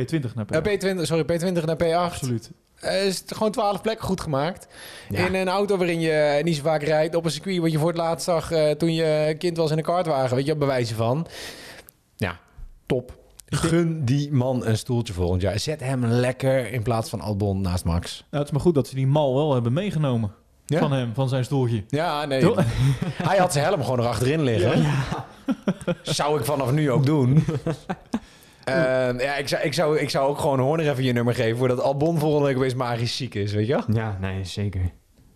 P20 naar P. Eh, P20, sorry, P20 naar P8. Absoluut. Eh, is het gewoon 12 plekken goed gemaakt. Ja. In een auto waarin je niet zo vaak rijdt. Op een circuit wat je voor het laatst zag eh, toen je kind was in een kartwagen. Weet je, bewijzen van. Ja, top. Gun die man een stoeltje volgend jaar. Zet hem lekker in plaats van Albon naast Max. Nou, het is maar goed dat ze die mal wel hebben meegenomen. Ja? Van hem, van zijn stoeltje. Ja, nee. Toch? Hij had zijn helm gewoon erachterin liggen. Zou ik vanaf nu ook doen. Ehm, ja, ik zou, ik, zou, ik zou ook gewoon Horner even je nummer geven... voordat Albon volgende week opeens magisch ziek is, weet je wel? Ja, nee, zeker.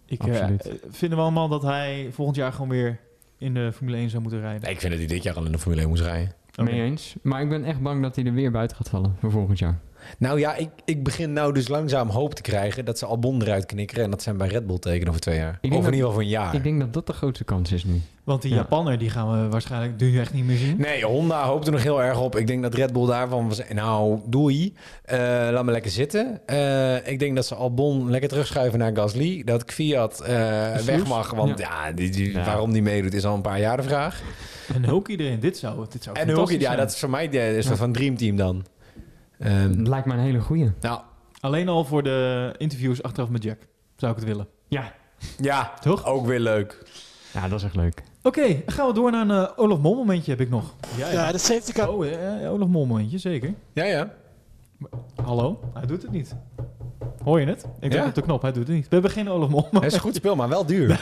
Ik eh, Absoluut. vinden we allemaal dat hij volgend jaar gewoon weer in de Formule 1 zou moeten rijden. Nee, ik vind dat hij dit jaar al in de Formule 1 moest rijden. Oké. Mee eens. Maar ik ben echt bang dat hij er weer buiten gaat vallen voor volgend jaar. Nou ja, ik, ik begin nou dus langzaam hoop te krijgen... dat ze Albon eruit knikkeren... en dat zijn bij Red Bull tekenen over twee jaar. Of in ieder geval voor een jaar. Ik denk dat dat de grootste kans is nu. Want die Ja. Japanner, die gaan we waarschijnlijk nu echt niet meer zien. Nee, Honda hoopt er nog heel erg op. Ik denk dat Red Bull daarvan was... Nou, doei. Eh, laat me lekker zitten. Eh, ik denk dat ze Albon lekker terugschuiven naar Gasly. Dat Kvyat eh weg mag. Want ja, die, die- waarom die meedoet is al een paar jaar de vraag. En Hulk iedereen, dit zou, dit zou En ja, zijn. dat is voor mij de, soort van dreamteam dan. Ehm, Lijkt me een hele goeie. nou, Alleen al voor de interviews achteraf met Jack zou ik het willen. Ja. ja, Toch? ook weer leuk. Ja, dat is echt leuk. Oké, gaan we door naar een eh, Olaf Mol momentje heb ik nog. Ja, Ja, de safety car. Oh, eh, Olaf Mol momentje, zeker. Ja, ja. Hallo? Hij doet het niet. Hoor je het? Ik druk Ja. op de knop, hij doet het niet. We hebben geen Olaf Mol. Het is een goed speel, maar wel duur.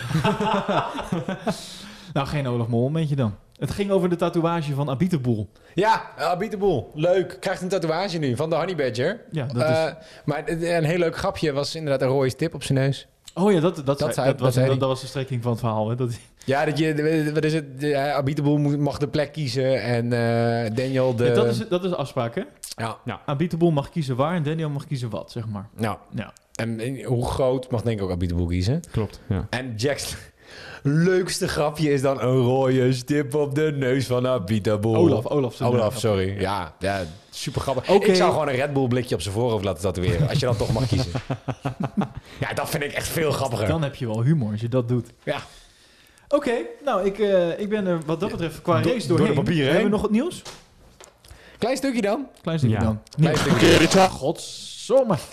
nou, geen Olaf Mol momentje dan. Het ging over de tatoeage van Abiteboel. Ja, Abiteboel. Leuk. Krijgt een tatoeage nu van de Honey Badger. Ja, dat Eh, is... Maar het- een heel leuk grapje was inderdaad een rode stip op zijn neus. Oh ja, dat, dat, zei- zei- dat, was, zei dat, was de strekking van het verhaal. Hè? Dat, Ja, dat je, wat is het? De, eh, Abiteboel mag de plek kiezen en eh, Daniel de... Ja, dat, is, dat is de afspraak, hè? Ja, Abiteboel mag kiezen waar en Daniel mag kiezen wat, zeg maar. nou. Ja. En, en hoe groot mag denk ik ook Abiteboel kiezen. Klopt, ja. En Jack's leukste grapje is dan een rode stip op de neus van Abiteboel. Olaf, Olaf. Olaf, sorry. Ja, ja super grappig. Ik zou gewoon een Red Bull blikje op zijn voorhoofd laten tatoeëren. als je dan toch mag kiezen. ja, dat vind ik echt veel grappiger. Dan heb je wel humor als je dat doet. Ja. Oké, nou, ik, eh, ik ben er wat dat betreft qua Door- race door de doorheen. papieren Hebben we nog wat nieuws? Klein stukje dan. Klein stukje Ja. dan. Klein stukje. Godzomme.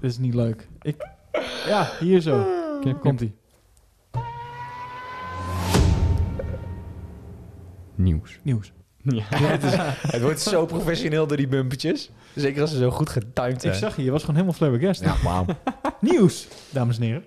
Dit is niet leuk. Ik, ja, hier zo. Knip, Komt ie. Nieuws. Nieuws. Ja. Het wordt zo professioneel door die bumpertjes. Zeker als ze zo goed getimed Ik zijn. zag je, je was gewoon helemaal flabbergasted. Ja, wauw. Nieuws, dames en heren.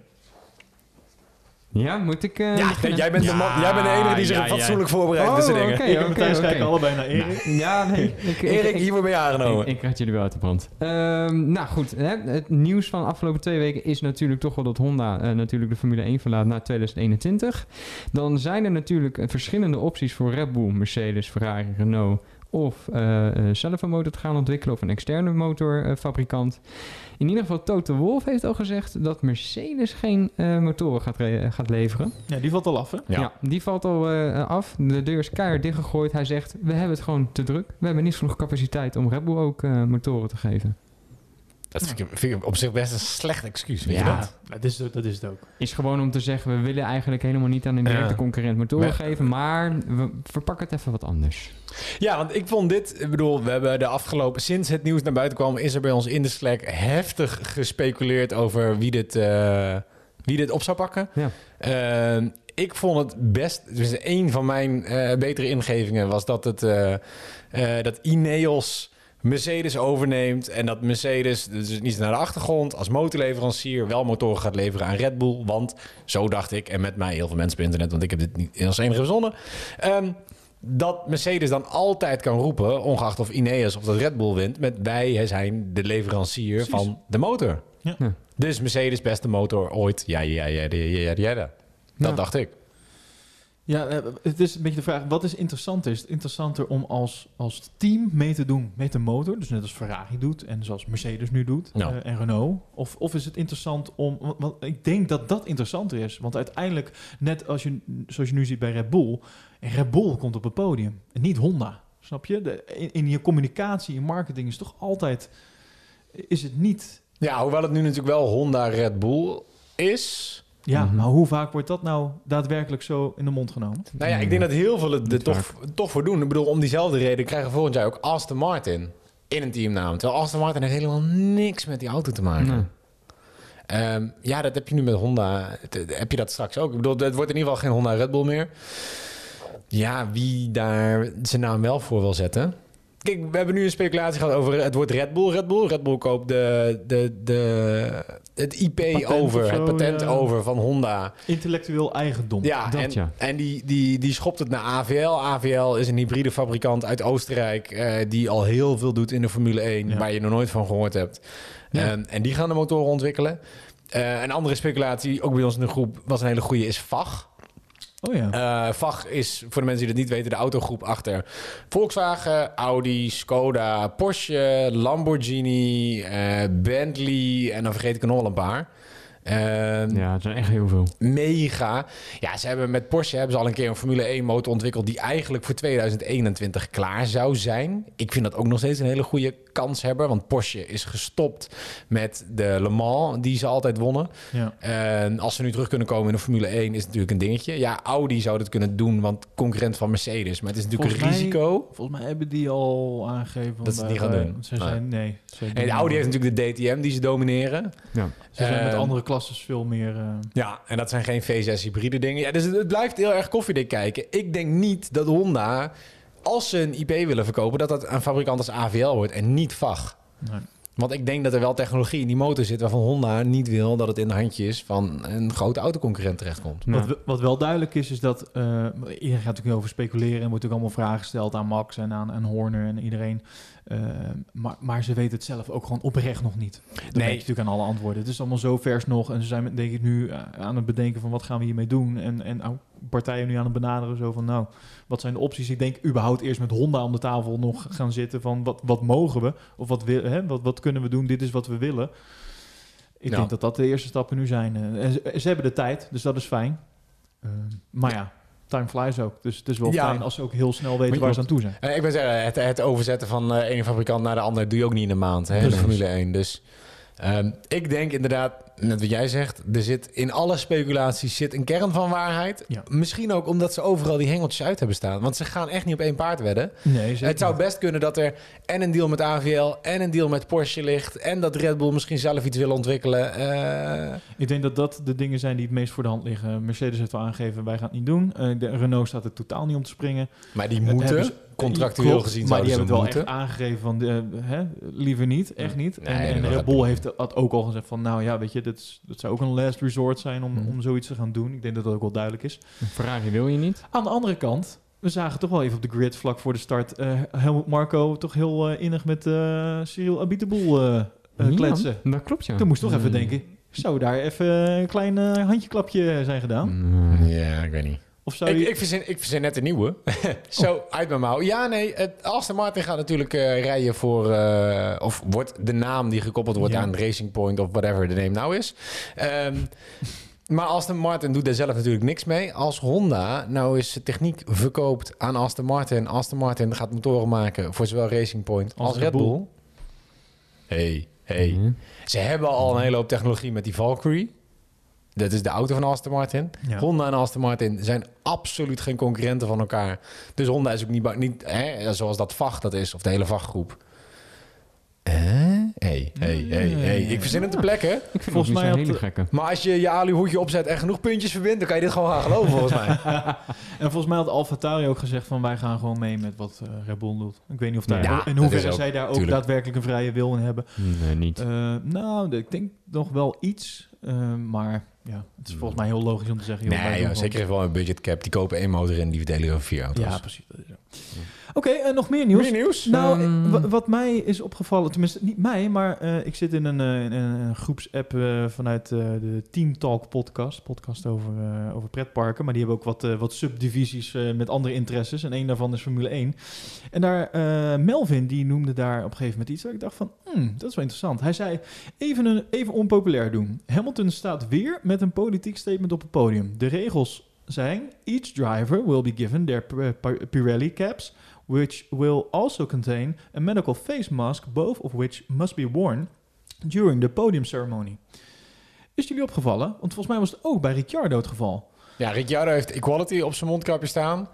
Ja, moet ik... eh, Ja, jij bent, de man, jij bent de enige die zich ja, ja. fatsoenlijk voorbereidt Oh, met zijn dingen. oké, ik en Matthijs kijken allebei naar Erik. Nou, ja, nee. Ik, ik- Erik, ik- hiervoor ben je aangenomen. Ik, ik raad jullie wel uit de brand. Ehm, nou goed, hè, het nieuws van de afgelopen twee weken is natuurlijk toch wel dat Honda eh, natuurlijk de Formule 1 verlaat na 2021. Dan zijn er natuurlijk verschillende opties voor Red Bull, Mercedes, Ferrari, Renault of eh, eh, zelf een motor te gaan ontwikkelen of een externe motorfabrikant. In ieder geval Toto Wolff heeft al gezegd dat Mercedes geen eh, motoren gaat, gaat leveren. Ja, die valt al af, hè? Ja. die valt al eh, af. De deur is keihard dichtgegooid. Hij zegt, we hebben het gewoon te druk. We hebben niet genoeg capaciteit om Red Bull ook eh, motoren te geven. Dat vind ik, vind ik op zich best een slecht excuus. Weet je Ja. dat? Dat is, het- dat is het ook. Is gewoon om te zeggen, we willen eigenlijk helemaal niet aan een directe Ja. concurrent motoren Maar- geven. Maar we verpakken het even wat anders. Ja, want ik vond dit... Ik bedoel, we hebben de afgelopen... Sinds het nieuws naar buiten kwam... is er bij ons in de Slack heftig gespeculeerd... over wie dit, eh, wie dit op zou pakken. Ja. Eh, ik vond het best... Dus een van mijn eh, betere ingevingen was dat het... eh, eh, dat Ineos... Mercedes overneemt en dat Mercedes dus niet naar de achtergrond als motorleverancier wel motoren gaat leveren aan Red Bull. Want zo dacht ik, en met mij heel veel mensen op internet, want ik heb dit niet als enige verzonnen. ehm, dat Mercedes dan altijd kan roepen, ongeacht of Ineos of dat Red Bull wint, met wij zijn de leverancier Precies. van de motor. Ja. Ja. Dus Mercedes beste motor ooit. Ja, ja, ja, ja, ja, ja, ja. Dat Ja. dacht ik. Ja, eh, het is een beetje de vraag, wat is interessanter? Is het interessanter om als, als team mee te doen met de motor? Dus net als Ferrari doet en zoals Mercedes nu doet Ja. eh, en Renault. Of, of is het interessant om... Want, ik denk dat dat interessanter is. Want uiteindelijk, net als je, zoals je nu ziet bij Red Bull... En Red Bull komt op het podium en niet Honda. Snap je? De, in, in je communicatie, in marketing is toch altijd... Is het niet... Ja, hoewel het nu natuurlijk wel Honda Red Bull is... Ja, Mhm. maar hoe vaak wordt dat nou daadwerkelijk zo in de mond genomen? Nou ja, ik denk dat heel veel het er toch, toch voor doen. Ik bedoel, om diezelfde reden krijgen we volgend jaar ook Aston Martin in een teamnaam. Terwijl Aston Martin heeft helemaal niks met die auto te maken. Nee. Ehm, ja, dat heb je nu met Honda. Heb je dat straks ook? Ik bedoel, het wordt in ieder geval geen Honda Red Bull meer. Ja, wie daar zijn naam wel voor wil zetten. Kijk, we hebben nu een speculatie gehad over het woord Red Bull. Red Bull, Red Bull koopt de, de, de, het IP Patent over, zo, het patent ja. over van Honda. Intellectueel eigendom. Ja, Dat en, ja. en die, die, die schopt het naar AVL. AVL is een hybride fabrikant uit Oostenrijk... eh, die al heel veel doet in de Formule 1... Ja. waar je nog nooit van gehoord hebt. En die gaan de motoren ontwikkelen. Eh, een andere speculatie, ook bij ons in de groep... was een hele goede, is VAG. Oh ja. Eh is, voor de mensen die dat niet weten... de autogroep achter Volkswagen, Audi, Skoda, Porsche... Lamborghini, eh, Bentley... en dan vergeet ik er nog een paar... Ehm, Ja, het zijn echt heel veel. mega. Ja, ze hebben met Porsche hebben ze al een keer een Formule 1 motor ontwikkeld die eigenlijk voor 2021 klaar zou zijn. Ik vind dat ook nog steeds een hele goede kanshebber, want Porsche is gestopt met de Le Mans die ze altijd wonnen. ja. En als ze nu terug kunnen komen in de Formule 1 is het natuurlijk een dingetje. Ja, Audi zou dat kunnen doen, want concurrent van Mercedes. Maar het is natuurlijk Volgens een mij- risico. Volgens mij hebben die al aangegeven... Dat ze het niet wij- gaan doen. Ze zijn, nee. ze En Audi heeft natuurlijk de DTM die ze domineren. Ja. Ze zijn met Ehm, andere klasses veel meer... eh, Ja, en dat zijn geen V6 hybride dingen. Ja, dus het, het blijft heel erg koffiedik kijken. Ik denk niet dat Honda, als ze een IP willen verkopen, dat dat een fabrikant als AVL wordt en niet VAG. nee. Want ik denk dat er wel technologie in die motor zit waarvan Honda niet wil dat het in de handjes van een grote autoconcurrent terechtkomt. Nou, Wat, wat wel duidelijk is, is dat... eh, iedereen gaat natuurlijk over speculeren... en wordt ook allemaal vragen gesteld aan Max en aan, aan Horner en iedereen. Eh, maar, maar ze weten het zelf ook gewoon oprecht nog niet. Dat Nee. je natuurlijk aan alle antwoorden. Het is allemaal zo vers nog. En ze zijn denk ik nu eh, aan het bedenken van wat gaan we hiermee doen. En, en ook partijen nu aan het benaderen zo van nou, wat zijn de opties? Ik denk überhaupt eerst met Honda om de tafel nog gaan zitten van wat, wat mogen we? Of wat, wil, hè, wat, wat kunnen we doen? Dit is wat we willen. Ik denk dat dat de eerste stappen nu zijn. Eh, En ze, ze hebben de tijd, dus dat is fijn. Eh, maar ja, time flies ook. Dus het is wel Ja. fijn als ze ook heel snel weten waar ze aan toe zijn. Ik ben zeggen, het, het overzetten van eh ene fabrikant naar de andere doe je ook niet in een maand, hè, in de. Formule 1. Dus ehm, ik denk inderdaad, net wat jij zegt, er zit in alle speculaties zit een kern van waarheid. Ja. Misschien ook omdat ze overal die hengeltjes uit hebben staan. Want ze gaan echt niet op één paard wedden. Nee, Het zou best kunnen dat er en een deal met AVL en een deal met Porsche ligt. En dat Red Bull misschien zelf iets wil ontwikkelen. Eh, Ik denk dat dat de dingen zijn die het meest voor de hand liggen. Mercedes heeft al aangegeven, wij gaan het niet doen. Eh, de Renault staat er totaal niet om te springen. maar die Eh, moeten, contractueel Klopt, gezien, Maar die hebben het wel moeten. echt aangegeven van, de, hè, liever niet, echt niet. Nee, en dat en Red Bull heeft dat ook al gezegd van, nou ja, weet je, dat, is- dat zou ook een last resort zijn om, Mhm. om zoiets te gaan doen. Ik denk dat dat ook wel duidelijk is. Ferrari wil je niet. Aan de andere kant, we zagen toch wel even op de grid vlak voor de start eh Helmut Marco toch heel eh, innig met eh Cyril Abiteboul eh eh, Ja, kletsen. dat klopt, ja. Toen moest toch even Mm. denken, zou daar even een klein eh, handjeklapje zijn gedaan? Nee. Ja, ik weet niet. Of zou Ik, je... ik, verzin, ik verzin net een nieuwe. Zo, uit mijn mouw. Ja, nee, het, Aston Martin gaat natuurlijk eh, rijden voor... eh, of wordt de naam die gekoppeld wordt Ja. aan Racing Point... of whatever de name nou is. Ehm, maar Aston Martin doet daar zelf natuurlijk niks mee. Als Honda nou eens techniek verkoopt aan Aston Martin... Aston Martin gaat motoren maken voor zowel Racing Point als, Als Red. Bull. Hey, hey. Mhm. Ze hebben al een hele hoop technologie met die Valkyrie. Dat is de auto van Aston Martin. Ja. Honda en Aston Martin zijn absoluut geen concurrenten van elkaar. Dus Honda is ook niet, niet hè, zoals dat VAG dat is, of de hele VAG-groep. Eh? Hey, hey, hey, hey. Ik verzin het te plekken. Ik vind Volgens mij hele gekke. Maar als je je aluhoedje opzet en genoeg puntjes verbindt... dan kan je dit gewoon gaan geloven, volgens mij. En volgens mij had AlphaTauri ook gezegd van wij gaan gewoon mee met wat eh Red Bull doet. Ik weet niet of daar Ja, in hoeverre zij daar ook tuurlijk. daadwerkelijk een vrije wil in hebben. Nee, niet. Eh, nou, ik denk nog wel iets, eh, maar ja, het is volgens mij heel logisch om te zeggen. joh, Nee, gewoon- zeker wel een budgetcap. Die kopen één motor en die verdelen over vier auto's. Ja, precies. dat is. Oké, en nog meer nieuws. Meer nieuws? Nou, Ehm. eh, wa- wat mij is opgevallen, tenminste niet mij, maar eh, ik zit in een, eh, in een, groepsapp eh, vanuit eh, de Team Talk podcast, podcast over, eh, over pretparken, maar die hebben ook wat, eh, wat subdivisies eh, met andere interesses en één daarvan is Formule 1. En daar, eh, Melvin, die noemde daar op een gegeven moment iets waar ik dacht van, hmm, dat is wel interessant. Hij zei, even, een, even onpopulair doen. Hamilton staat weer met een politiek statement op het podium. De regels zijn, each driver will be given their Pirelli caps, which will also contain a medical face mask, both of which must be worn during the podium ceremony. Is jullie opgevallen? Want volgens mij was het ook bij Ricciardo het geval. Ja, Ricciardo heeft equality op zijn mondkapje staan.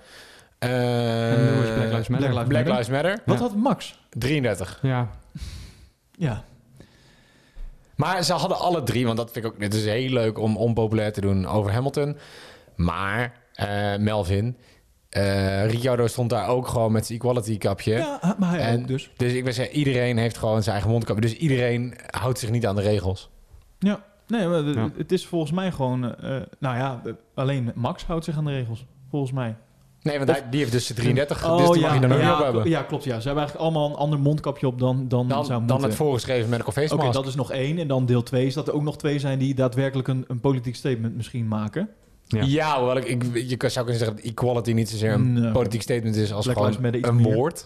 Eh, En Lewis Black Lives Matter. Black Lives Black Matter. Lives Matter. Wat Ja. had Max? 33. Ja, Ja. Maar ze hadden alle drie, want dat vind ik ook... Het is heel leuk om onpopulair te doen over Hamilton. Maar eh, Melvin... eh Ricciardo stond daar ook gewoon met zijn equality kapje. Ja, maar hij En- ook dus. Dus ik wil zeggen, iedereen heeft gewoon zijn eigen mondkapje. Dus iedereen houdt zich niet aan de regels. Ja. Nee, maar de- Ja. het is volgens mij gewoon... eh, nou ja, alleen Max houdt zich aan de regels. Volgens mij. Nee, want Of- hij, die heeft dus de 33, Oh, dus die ja, mag je dan ook ja, niet op kl- hebben. Ja, klopt. Ja. Ze hebben eigenlijk allemaal een ander mondkapje op dan, dan, Dan, zou dan moeten. het voorgeschreven medical face Oké, mask. dat is nog één. En dan deel twee is dat er ook nog twee zijn die daadwerkelijk een, een politiek statement misschien maken. Ja. Ja, hoewel ik, ik, je zou kunnen zeggen dat equality niet zozeer een politiek statement is als Black gewoon een meer. woord.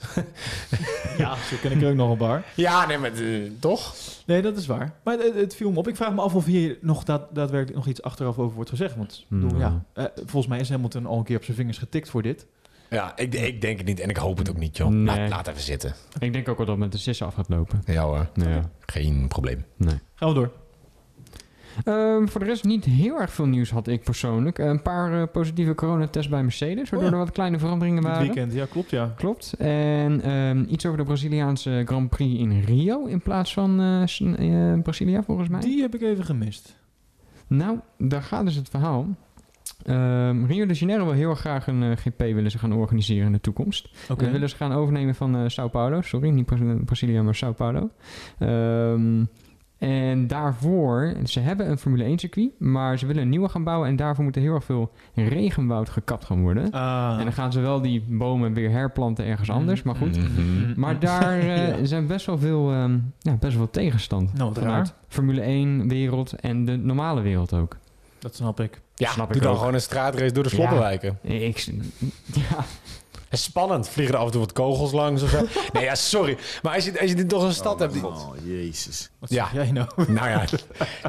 Ja, zo ken ik er ook nog een paar. Ja, nee, maar eh, toch? Nee, dat is waar. Maar het, het viel me op. Ik vraag me af of hier nog daad, daadwerkelijk nog iets achteraf over wordt gezegd. Want Nou. ja, eh, volgens mij is Hamilton al een keer op zijn vingers getikt voor dit. Ja, ik, ik denk het niet en ik hoop het ook niet, joh. Nee. Laat, laat even zitten. ik denk ook wel dat het met de sissen af gaat lopen. Ja hoor, Nou ja. geen probleem. Nee. Gaan we door. Ehm, voor de rest niet heel erg veel nieuws had ik persoonlijk. Een paar eh, positieve coronatests bij Mercedes, waardoor Oh ja. er wat kleine veranderingen Dit waren. weekend, ja, klopt, ja. Klopt. En ehm, iets over de Braziliaanse Grand Prix in Rio in plaats van eh, eh, Brasilia volgens mij. Die heb ik even gemist. Nou, daar gaat dus het verhaal. Ehm, Rio de Janeiro wil heel graag een eh, GP willen ze gaan organiseren in de toekomst. Oké. Dat willen ze gaan overnemen van eh, Sao Paulo. Sorry, niet Bra- Brasilia, maar Sao Paulo. Ehm, en daarvoor, ze hebben een Formule 1 circuit, maar ze willen een nieuwe gaan bouwen. En daarvoor moet er heel erg veel regenwoud gekapt gaan worden. Ah. En dan gaan ze wel die bomen weer herplanten ergens anders, maar goed. Mhm. Maar daar eh, Ja. zijn best wel veel, ehm, ja, best wel veel tegenstand. Nou, wat vanuit raar. Formule 1 wereld en de normale wereld ook. Dat snap ik. Ja, Snap doe ik dan ook. gewoon een straatrace door de Ja. sloppenwijken. Ik, ja, spannend. Vliegen er af en toe wat kogels langs of zo. nee, ja, sorry. Maar als je, als je dit toch een stad hebt... Die, Oh, jezus. Wat Ja. zeg jij nou? nou ja,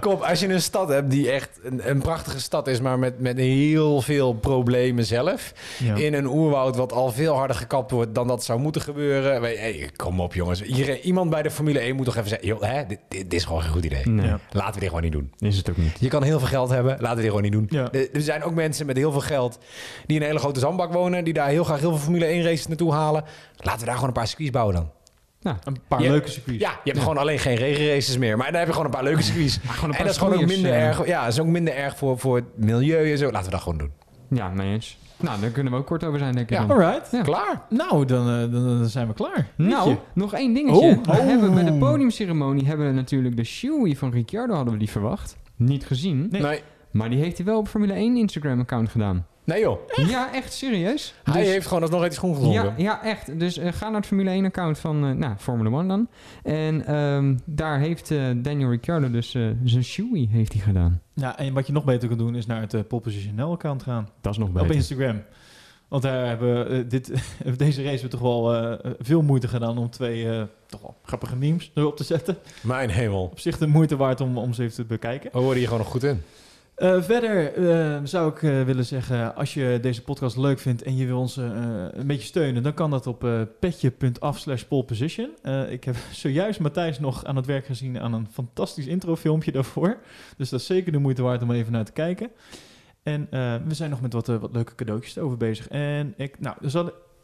kom op. Als je een stad hebt die echt een, een prachtige stad is... maar met, met heel veel problemen zelf... Ja. in een oerwoud wat al veel harder gekapt wordt... dan dat zou moeten gebeuren. Hey, kom op, jongens. Iedereen, iemand bij de Formule 1 moet toch even zeggen... Joh, hè, dit, dit, dit is gewoon geen goed idee. nee. Laten we dit gewoon niet doen. is het ook niet. Je kan heel veel geld hebben, laten we dit gewoon niet doen. Ja. Er, er zijn ook mensen met heel veel geld die in een hele grote zandbak wonen, die daar heel graag heel veel Formule 1 races naartoe halen. Laten we daar gewoon een paar circuits bouwen dan. Een paar Ja. leuke circuits. Ja, je hebt gewoon alleen geen regenraces meer, maar dan heb je gewoon een paar leuke circuits. een en dat is gewoon ook minder erg. Ja, dat is ook minder erg voor, voor het milieu en zo. Laten we dat gewoon doen. Ja, mee eens. Nou, daar kunnen we ook kort over zijn, denk ik Ja. dan. Alright. Ja. Klaar. Nou, dan, eh, dan, dan zijn we klaar. Nou, je. nog één dingetje. Oh. We hebben bij de Oh. podiumceremonie hebben we natuurlijk de shoey van Ricciardo hadden we die verwacht. Niet gezien. Nee. Nee, Maar die heeft hij wel op Formule 1 Instagram-account gedaan. Nee joh. Ja, echt serieus. Hij Dus- heeft gewoon alsnog uit die schoen gedronken. Ja, ja, echt. Dus eh, ga naar het Formule 1-account van eh nou, Formula 1 dan. En ehm, daar heeft eh, Daniel Ricciardo dus eh, zijn shoey heeft hij gedaan. Ja, en wat je nog beter kan doen is naar het uh, Pole Position NL account gaan. Dat is nog Op beter. Instagram. Want daar hebben we dit, deze race we toch wel eh, veel moeite gedaan om twee eh, toch wel grappige memes erop te zetten. Mijn hemel. Op zich de moeite waard om, om ze even te bekijken. We worden hier gewoon nog goed in. Eh, verder eh, zou ik eh, willen zeggen, als je deze podcast leuk vindt en je wil ons een beetje steunen, dan kan dat op petje.af slash ik heb zojuist Matthijs nog aan het werk gezien aan een fantastisch introfilmpje daarvoor. Dus dat is zeker de moeite waard om even naar te kijken. En we zijn nog met wat, wat leuke cadeautjes over bezig. En ik, nou,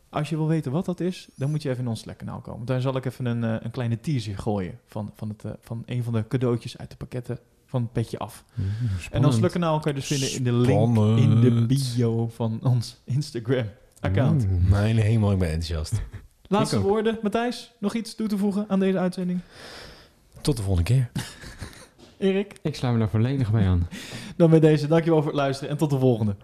als je wil weten wat dat is, dan moet je even in ons Slack-kanaal komen. Daar zal ik even een, een kleine teaser gooien van, van, het, van een van de cadeautjes uit de pakketten van Petje Af. En ons Slack-kanaal kan je dus vinden in de link in de bio van ons Instagram-account. Mijn hemel, ik ben enthousiast. Laatste woorden, Matthijs, nog iets toe te voegen aan deze uitzending? Tot de volgende keer. Erik, Ik sluit me daar volledig bij aan. dan bij deze, dankjewel voor het luisteren en tot de volgende.